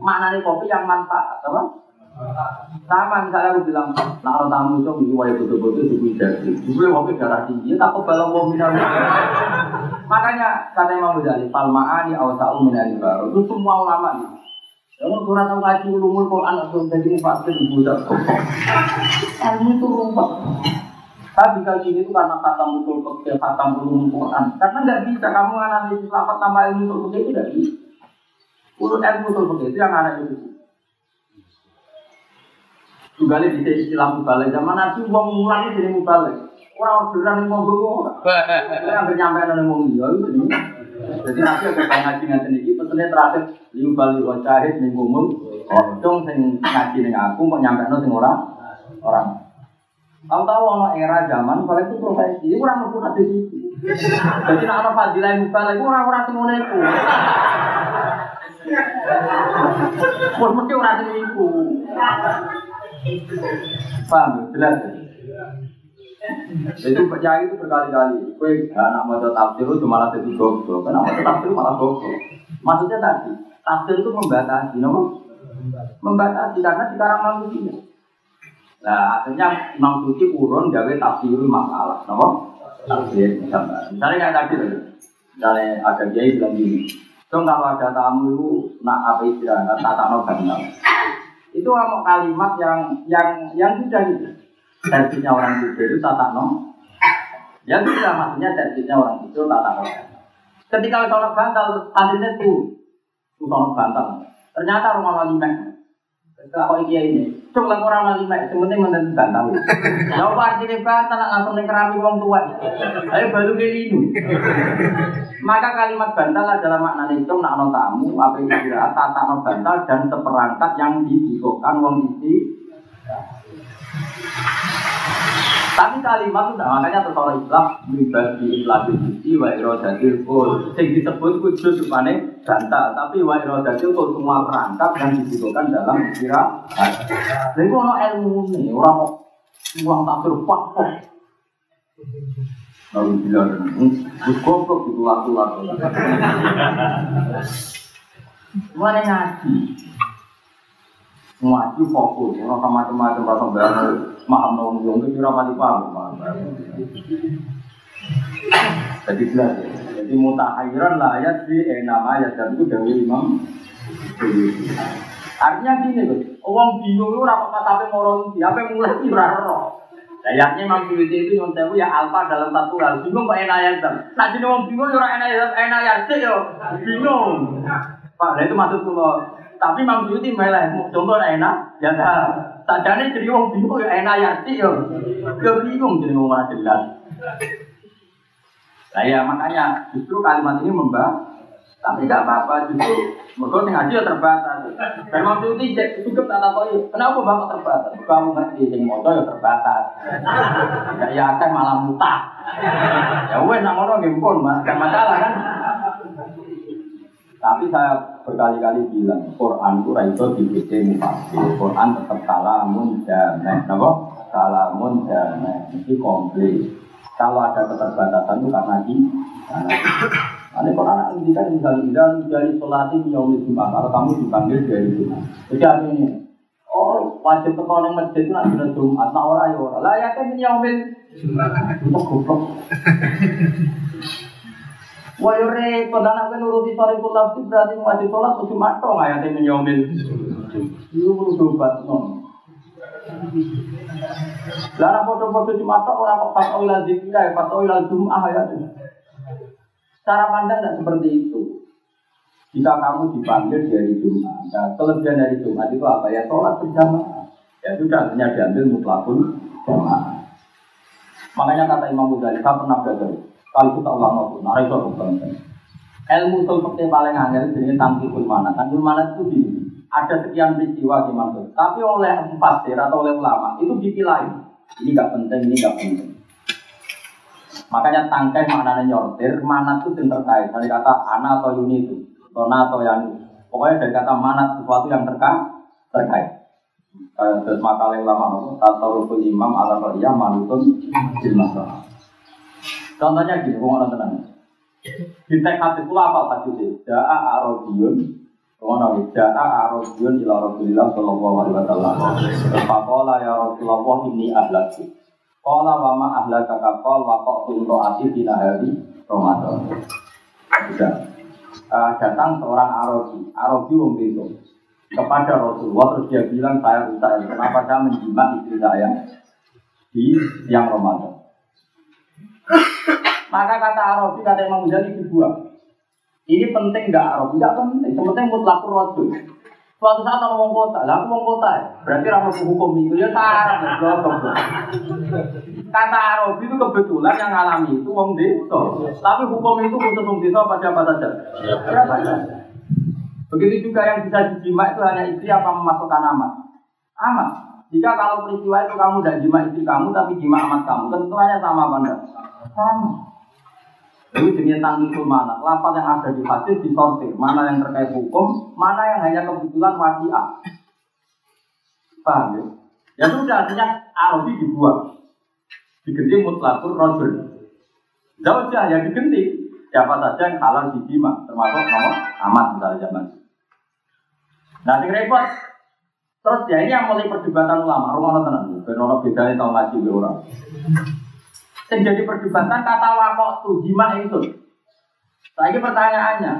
maknanya kopi yang manfaat, apa? Sama misalnya aku bilang, nah orang tamu itu minggu wajib betul-betul suku jadi, suku kopi darah tinggi, tak kebal wong minum. Makanya kata Imam Ghazali, palmaani awsa'u minal baru itu semua ulama nih. Kamu kurang tahu ngaji ulumul Quran atau jadi mufasir budak. Ilmu itu rumput. Tapi kalau ini itu karena kata mutul kecil, kata ulumul Quran. Karena nggak bisa kamu analisis lapat tambah ilmu mutul kecil itu tidak bisa. Urut ilmu mutul kecil itu yang analisis. Juga di istilah mubalik zaman Nabi uang mulang itu jadi mubalik. Orang orderan yang mau gue Orang nyampe nang wong liya itu. Jadi nanti akan ngaji ngaji ini, pesannya terakhir liu bali wa syahid ning umum. Sing ngaji ning aku kok nyampe sing orang orang. Tahu tahu ono era zaman kalau itu profesi, itu orang mau di situ. Jadi nak ono fadilah yang balik, itu orang-orang sing ngono iku. Wah, mesti orang sing iku. Paham? Jelas. Jadi percaya itu berkali-kali. Kue anak mau tafsir itu malah jadi goblok. Kenapa tafsir malah goblok? Maksudnya tadi, tafsir itu membatasi, no? Membatasi karena sekarang manusia. Nah, akhirnya Imam Suci urun gawe tafsir masalah, no? Tafsir misalnya. Misalnya kayak tadi, misalnya ada kiai bilang gini, So kalau ada tamu itu nak apa istirahat, tata no Itu mau kalimat yang yang yang sudah gitu servisnya orang tidur itu tata no. Ya bisa maksudnya servisnya orang tidur tata no. Ketika sholat bantal, santrinya tuh, tuh sholat bantal. Ternyata rumah wali mek. Kalau iya ini, coba lah orang wali mek, sementing menentu bantal. Ya apa artinya bantal langsung kerami wong tua. Ayo baru ini. Maka kalimat bantal adalah makna itu nak no tamu, apa yang kira tata no bantal dan seperangkat yang dibutuhkan wong isi tapi kalimat itu makanya terus orang Islam pribadi Islam itu wa irodatil kul. Yang disebut kudus supane bantal, tapi wa irodatil kul semua perangkat yang dibutuhkan dalam kira. Jadi kalau ilmu ini orang uang tak berpak Lalu bilang, gus goblok itu laku-laku. Mana ngaji? Ngaji fokus, orang sama macam-macam rasa maham nong yang itu kira mati paham. Jadi jelas ya. Jadi mutahiran lah ayat di enam ayat dan itu dari imam. Artinya gini loh, orang bingung itu rapat sampai moron siapa mulai kira roh. Ayatnya Imam Syuuti itu yang tahu ya alfa dalam satu hal. Bingung kok enak ayat. Nah jadi orang bingung orang enak ayat enak sih yo. Bingung. Pak, itu maksud kalau tapi Imam Suyuti malah contoh enak, ya dah. Sajane jadi wong bingung ya enak ya sih yo. Yo bingung jadi wong ora jelas. Nah ya makanya justru kalimat ini membah tapi tidak apa-apa justru mereka ngaji ya terbatas. Dan Imam Suyuti cukup tak tahu kenapa bapak terbatas? Kamu ngerti sing moto ya terbatas. Ya ya kan malah mutah. Ya wes nak ngono nggih pun, Mas. masalah kan. Tapi saya berkali-kali bilang, Quran itu itu dibikin mufasir. Quran tetap kalamun damai. Kenapa? Kalamun damai. Ini komplit. Kalau ada keterbatasan itu karena di Ini Quran ini kan misalnya dari sholatin yaumil jumat. Kalau kamu dipanggil dari jumat. Jadi artinya, oh wajib tekan yang masjid itu nanti jumat. Nah orang ya orang. Lah ya kan yaumil jumat. Itu goblok. *laughs* Wah yo repot anak kan nuruti sore kula berarti wajib sholat terus cuma tok ayate menyomil. Iku perlu dobat non. Lah foto-foto cuma tok orang kok pas oil zikir ya pas oil jum'ah ya. Cara pandang tidak seperti itu. Jika kamu dipanggil dari Jumat, nah, kelebihan dari Jumat itu apa ya? Sholat berjamaah. Ya sudah, hanya diambil mutlakul jamaah. Makanya kata Imam Ghazali, saya pernah belajar. Kalau kita ulang nopo, nah itu bukan. Ilmu usul fikih paling angel jadi tangkikul mana. Tangkikul mana itu gini. Ada sekian peristiwa di mana. Tapi oleh fasir atau oleh ulama itu dipilahin. Ini nggak penting, ini nggak penting. Makanya tangkai maknanya nyortir, mana itu yang terkait. Dari kata ana atau yuni itu, tona atau Pokoknya dari kata mana sesuatu yang terkait. terkait. Terus makalah ulama tasawuful imam ala qariyah manutun bil masalah. Contohnya gini, ngomong tenang. Di teks hadis itu apa hadis Ja'a Arabiyun Ngono iki ja'a Arabiyun ila Rasulillah sallallahu alaihi wasallam. Faqala ya Rasulullah inni ahlaktu. Qala wa ma ahlaka ka qala wa qatu taati fi nahari Ramadan. Sudah. Eh, datang seorang Arabi, Arabi desa kepada Rasulullah terus dia bilang saya rusak kenapa saya menjimat istri saya di siang Ramadan. Maka kata Arabi, kata Imam Ghazali dibuang. Ini penting nggak Arabi? Nggak penting. Penting mutlak rojul. Suatu saat orang ngomong kota, lah aku ngomong kota ya. Berarti ramu hukum itu ya. Kata Arabi itu kebetulan yang ngalami itu wong desa. Tapi hukum itu khusus wong desa pada apa saja? Begitu juga yang bisa dijima itu hanya istri apa memasukkan amat. Amat. Jika kalau peristiwa itu kamu tidak jima istri kamu tapi jima amat kamu, tentunya sama apa enggak? Sama. Itu jenis tangkul mana? Lapan yang ada di hadis disortir. Mana yang terkait hukum, mana yang hanya kebetulan wasiat. Paham ya? Ya sudah, artinya Arabi dibuang. Diganti mutlakur rojul. Zaujah yang diganti. Siapa saja yang halal dijima, termasuk nomor amat misalnya zaman. Nah, yang repot. Terus ya ini yang mulai perdebatan ulama. Rumah tenang. Benar bedanya tahu ngaji orang. Yang jadi perdebatan kata wakok tuh jima itu. Ini pertanyaannya.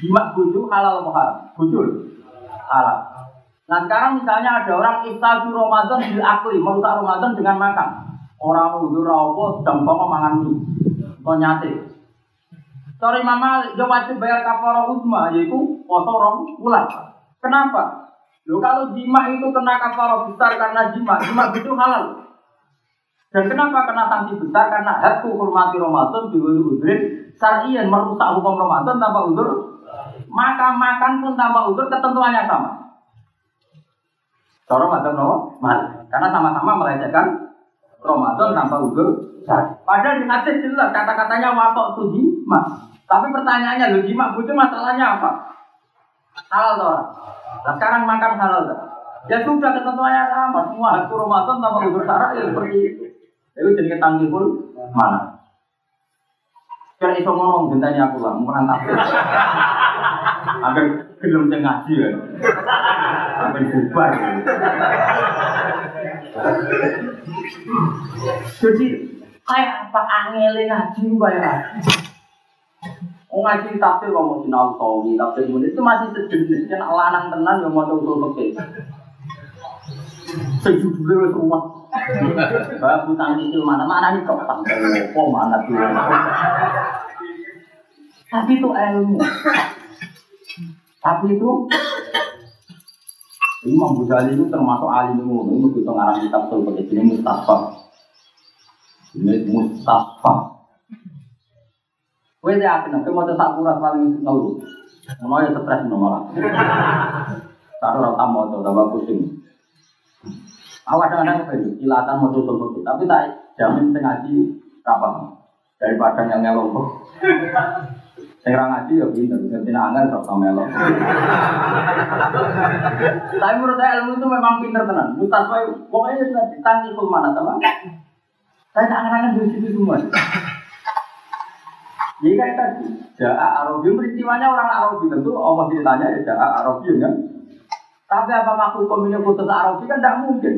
Jima bujuk halal haram? Bujul. Halal. Nah sekarang misalnya ada orang iftadu Ramadan bil akli, merusak Ramadan dengan makan. Orang udah rawo sedang bawa mangan mie. Nyate. Sorry mama, dia wajib bayar kafara uzma, yaitu poso rong. Kenapa? Lo kalau jima itu kena kafara besar karena jima, jima itu halal. Dan kenapa kena sanksi besar? Karena hatu hormati Ramadan diwiri udrin syarian merusak hukum Ramadan tanpa udur. Maka makan pun tanpa udur ketentuannya sama. Cara Ramadan no? Mari. Karena sama-sama melecehkan Ramadan tanpa udur. Padahal di hadis jelas kata-katanya wakok tuh jima. Tapi pertanyaannya lo jima itu masalahnya apa? Halal toh. Nah sekarang makan halal toh. Ya sudah ketentuannya sama. Semua hatu Ramadan tanpa udur syarat ya seperti itu. Itu jadi tanggihul mana? Kira iso ngomong gentanya aku lah, menang tafsir. Agar gelem sing ngaji ya. Agar bubar. Jadi kayak apa angele ngaji kayak Oh ngaji tafsir kok mau sinau sawi, tafsir itu masih sejenis kan lanang tenan yang mau usul fikih. Sejujurnya semua. Bapak utang itu mana mana nih kok oh mana tuh. Tapi itu ilmu. Tapi itu Imam Ghazali itu termasuk alim ilmu. Ini kita ngarang kitab tuh pakai ini Mustafa. Ini Mustafa. Kowe ya yakin nek mau sak kuras paling ngeluh. Mau ya stres. Taruh ora tamu atau tambah pusing. Aku kadang-kadang kepengen kilatan mau tutup tapi tak jamin sengaji kapan daripada yang ngelok. *laughs* Yang ngaji ya pinter, ngerti angel sok sama melok. *laughs* Tapi menurut saya ilmu itu memang pinter tenan. Mustafa pokoknya sudah ditangki full mana teman. Saya tak angan di situ semua. Jadi kayak tadi, Ja'a Arabi, peristiwanya orang Arabi tentu Allah ditanya ya Ja'a Arabi kan. Tapi apakah hukum ini khusus Arabi kan tidak mungkin.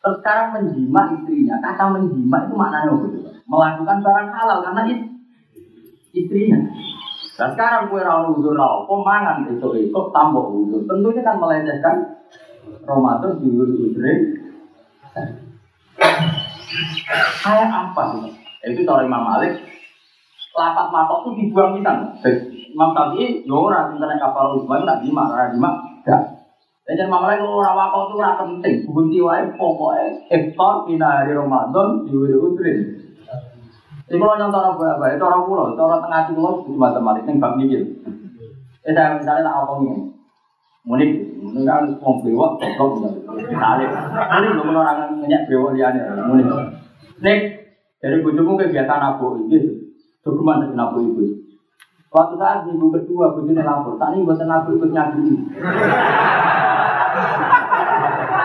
Terus sekarang menjima istrinya, kata menjima itu maknanya apa? Melakukan barang halal karena is istrinya. Dan sekarang kue rawon uzur rawon, pemangan esok esok tambah uzur. Tentunya kan melecehkan Ramadan di uzure. Kayak apa sih? Itu kalau Imam Malik, lapat matok itu dibuang kita. Imam Syafi'i, yo ora tentang kapal Utsman nak jima, ora jima, enggak. Dan malah kalau orang wakau itu ora penting, bunti wae pokoknya iftar dina hari Ramadan diwiri utrin. Jadi kalau nyontor apa apa, itu orang pulau, itu orang tengah pulau itu matematik, ini bab mikir. Eh saya misalnya tak ini, munik, munik kan wong bewok, goblok misalnya, munik belum orang ngenyak bewok liane, munik. Nek dari bujumu kegiatan abu ini, dokumen dari itu. Waktu saat minggu kedua bujune lapor, tak ini buatan abu ikut nyadui.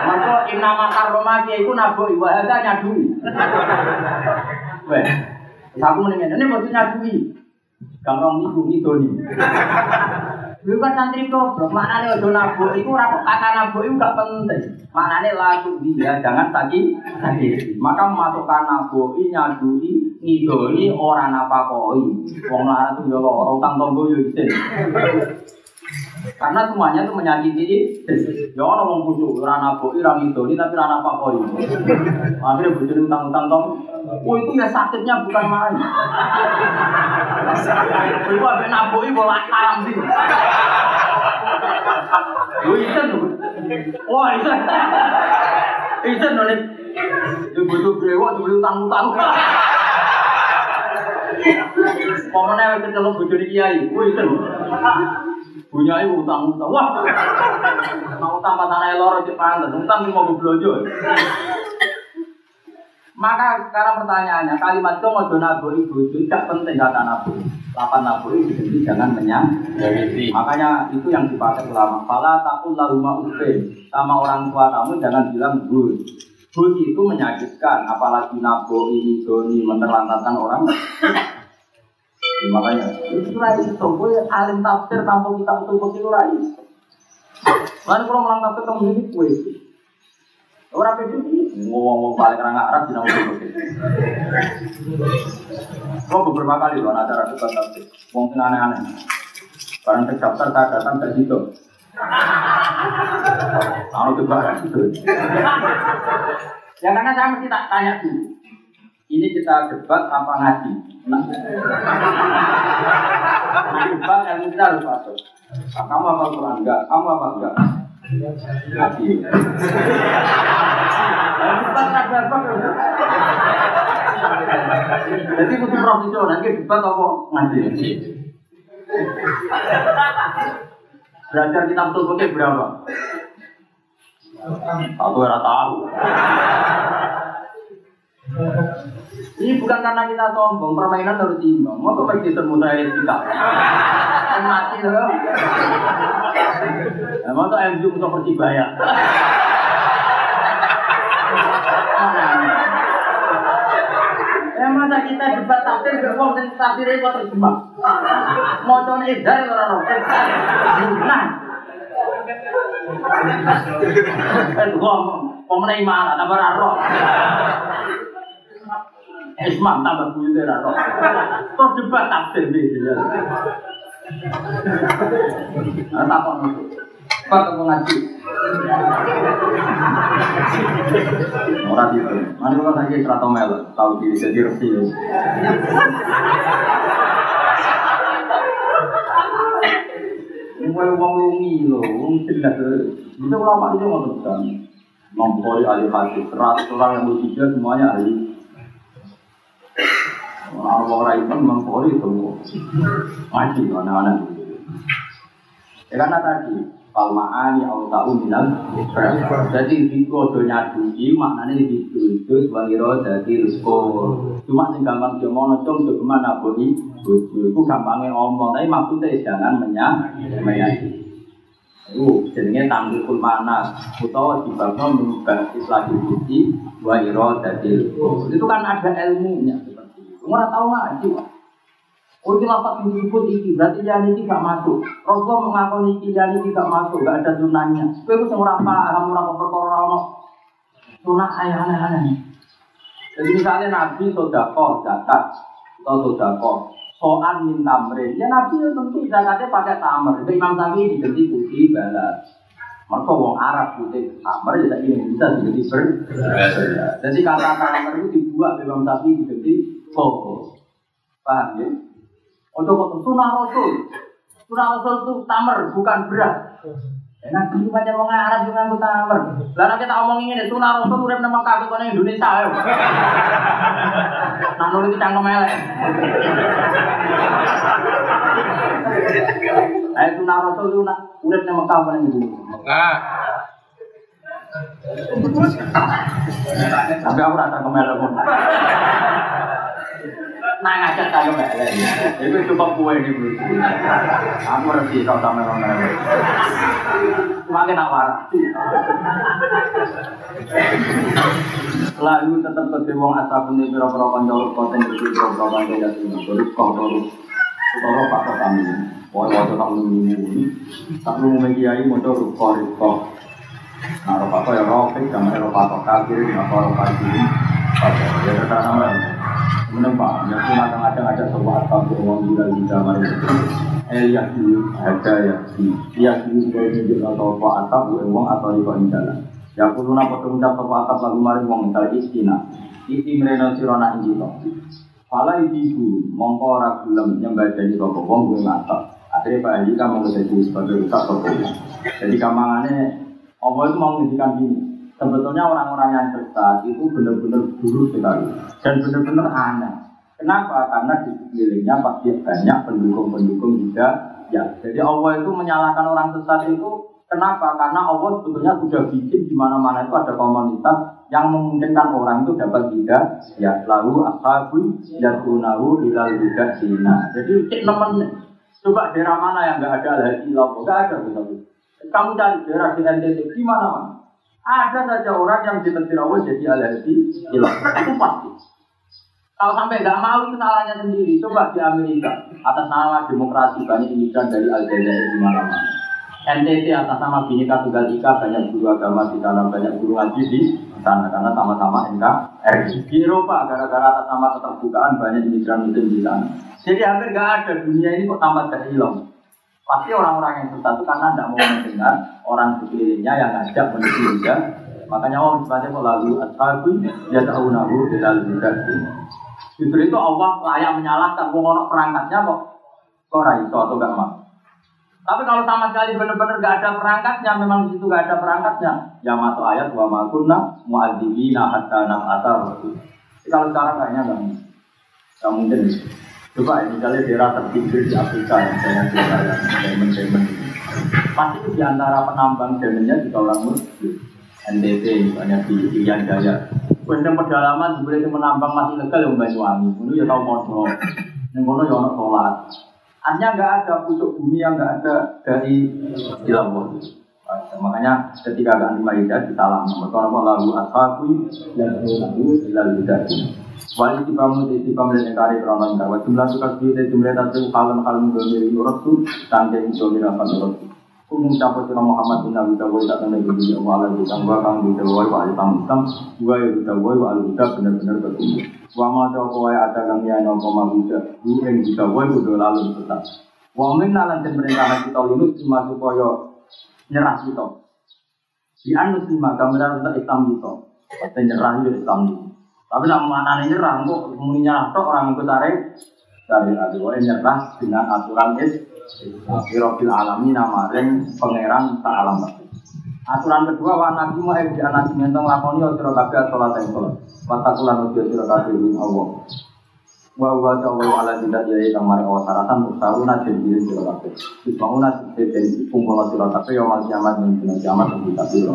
Maka inna makar romaki itu nabu iwa ada nyadui. Weh, aku mendingan ini buat nyadui. Gampang minggu itu nih. Lu kan santri goblok, maknanya ojo nabuk itu ora kata nabuk itu gak penting. Maknanya laku dia jangan tadi tadi. Maka masukkan nabuk nyadui ngidoni orang apa koi. Wong lara tuh yo lara utang tonggo yo isin. Karena semuanya itu menyakiti Ya orang mau busuk, orang nabok, orang ngidoni tapi orang apa koi. Akhirnya bujur utang-utang tong. Oh itu ya sakitnya bukan main. Itu abis nabok itu bola haram sih. Lu tuh. Wah isen. Isen tuh nih. Itu butuh brewok, dulu utang-utang. Pemenang itu kalau bujur kiai, wih isen. Punya ibu utang utang, wah, mau utang anak loro pantas, utang mau belanja. Maka sekarang pertanyaannya, kalimat itu mau nabu ibu itu tidak penting kata nabu. Lapan nabu itu jadi jangan menyang. Makanya itu yang dipakai ulama. Fala takul lahuma ufe sama orang tua kamu jangan bilang bus. Bus itu menyakitkan, apalagi nabu ini doni menerlantarkan orang. Ya, makanya itu rai itu gue alim tafsir tanpa kita betul betul rai. Lalu kalau melang tafsir kamu jadi kue. Orang itu ngomong balik orang Arab di nama betul Kau beberapa kali loh acara tukar tafsir, ngomong aneh-aneh. Barang terdaftar tak datang ke situ. Kalau itu barang itu. Ya karena saya mesti tak tanya dulu. Ini kita debat tanpa ngaji. Debat ilmu kita harus masuk. Nah, kamu apa Quran? Enggak. Kamu apa enggak? Ngaji. Debat ada apa? Jadi butuh profesional. Nanti debat apa? Ngaji. Belajar kitab betul berapa? Aku ora tahu. Ini bukan karena kita sombong, permainan harus imbang. Mau kau pergi temu saya kita, mati loh. Mau tuh MU untuk persibaya. Ya masa kita debat tafsir gak mau dan tafsir itu terjemah. Coba edar orang orang. Nah, Eh, pemenang mana? Tambah raro. Ismam tambah buyut raro. Terus debat tafsir dia. Nah, tak apa Pak ngaji. Orang itu, mana kalau lagi seratus mel, tahu diri jadi resi. Mulai uang lungi loh, uang jelas. Bisa ulama itu mau kan, mempori ahli hadis, seratus orang yang bertiga semuanya ahli. Orang orang itu mempori semua, ngaji mana-mana. Ya karena tadi, Palmaani au ta'u minal Jadi itu ojo nyadui maknanya itu itu sebagai roh jadi rizko Cuma sing gampang dia mau ngecong itu ke mana bodi itu gampangnya ngomong. Tapi maksudnya jangan Menyakiti Itu jadinya tanggul mana Utawa di bawah mengubah islah budi Wa iro jadi Itu kan ada ilmunya. Nggak tahu ngaji Oh ini lapat disebut iki, berarti yang ini gak masuk. Rasulullah mengakui iki yang ini gak masuk, gak ada sunahnya. Kau itu semua paham, orang perkara orang sunah ayah aneh-aneh. Jadi misalnya Nabi sodako zakat atau sodako soal minta tamrin, ya Nabi itu tentu zakatnya pakai tamer. Itu Imam Syafi'i diganti putih balas. Mereka wong Arab putih tamer, ya ini bisa diganti ber. Jadi kata tamer itu dibuat Imam Syafi'i diganti koko. Paham ya? Untuk sunah Rasul. Sunah Rasul itu tamer, bukan beras. Enak iki pancen wong Arab yo nganggo tamer. Nek kita omongin ngene sunah rasul urip nang Mekah kok nang Indonesia ayo. Nak nurut iki cangkem elek. Ayo sunah rasul itu urip nang Mekah kok nang Indonesia. Nah, Tapi aku rasa kemelek Nah ngajak saya kemelek. Itu cukup kue ini bro. Aku resi kau sama orang lain. Makin awar. Lalu tetap ke wong asap ini pira-pira kanca konten ya sing terus kok terus. Ora pak kami. Wah-wah tak ngene Tak ngene kiai motor kok kok Nah, kau ya sama ropa kau kafir, apa ropa ini, ya terkena pak, ya kadang-kadang ada sebuah atap uang gila di zaman itu. Elias dulu ada ya, dia dulu sebagai tunjuk atau apa atap uang atau di bawah jalan. Ya aku lunak foto ucap apa atap lagu mari uang misalnya istina, isi mereka sirona injito. Pala ibu mongko ora gelem nyembah jadi kok wong gue atap. Akhirnya Pak Haji kamu menjadi sebagai rusak toko. Jadi kamangane Allah itu mau menghentikan gini. Sebetulnya orang-orang yang sesat itu benar-benar buruk sekali dan benar-benar aneh. Kenapa? Karena di sekelilingnya pasti banyak pendukung-pendukung juga. Ya, jadi Allah itu menyalahkan orang sesat itu kenapa? Karena Allah sebetulnya sudah bikin di mana-mana itu ada komunitas yang memungkinkan orang itu dapat juga ya lalu ashabul yakunahu ilal juga sina. Jadi cek nemen coba daerah mana yang nggak ada lagi lopo nggak ada betul. Kamu cari daerah di NTT di mana mana? Ada saja orang yang ditetir Allah jadi alergi hilang. Itu pasti. Kalau sampai nggak mau itu salahnya sendiri. Coba di Amerika atas nama demokrasi banyak imigran dari Aljazair di mana-mana. NTT atas nama Bhinneka Tunggal Ika banyak guru agama di sana, banyak guru ngaji di sana karena sama-sama NKRI. Di Eropa gara-gara atas nama keterbukaan banyak imigran muslim di sana. Jadi hampir nggak ada dunia ini kok tambah terhilang. Pasti orang-orang yang sesat itu karena tidak mau mendengar orang sekelilingnya yang ngajak menuju juga. Makanya orang sebenarnya kok lalu ashabu ya tahu nahu bilal juga Justru itu Allah layak menyalahkan. Wong perangkatnya kok kok raiso atau gak mau. Tapi kalau sama sekali benar-benar gak ada perangkatnya, memang di situ gak ada perangkatnya, ya masuk ayat wa ma kunna mu'adzibina hatta nab'atha rasul. Kalau sekarang kayaknya nggak nggak mungkin. Coba ya, misalnya daerah terpinggir di Afrika yang saya daerah yang diamond-diamond. Pasti itu di antara penambang diamondnya juga orang muslim. NTT misalnya di Irian Jaya. Kemudian pedalaman sebenarnya itu menambang masih legal yang Banyuwangi. Itu ya tahu modo. Yang kono ya ono sholat. Artinya nggak ada pucuk bumi yang nggak ada dari Ilawah. Makanya ketika agak Maidah disalam, maka apa lalu ashabu dan lalu ilal. Wali tibamu di tibam dan kari kronon kawa jumlah suka di jumlah tadi kalem kalem domir nurut tu tangke domir apa nurut. Umum capo sira Muhammad bin Abi Dawud tak kena jadi Allah di tangga kang di Dawud wa ali tamusam dua ya Dawud wa ali benar-benar bertumbuh. Wa ma ta apa wae ada kang ya no koma buja. Du ing di Dawud kudu lalu tetap. Wa min lan den perintah kita lunus cuma supaya nyerah kita. Di anu lima gambaran untuk Islam kita. Pasti nyerah itu Islam kita. Tapi nak mana nyerah kok muni nyerah tok orang tarik dari adu nyerah dengan aturan is Firofil alami nama ring pangeran tak alam Aturan kedua wa nabi mau di anak mentong lakoni ya sira kabeh salat yang salat. Watakulan utia sira kabeh ing Allah. Wa wa ta'ala ala tidak jadi kang mari awas saratan musaruna jadi sira kabeh. Disbangun nasi jadi kumpul sira kabeh ya mal kiamat dan kiamat kita sira.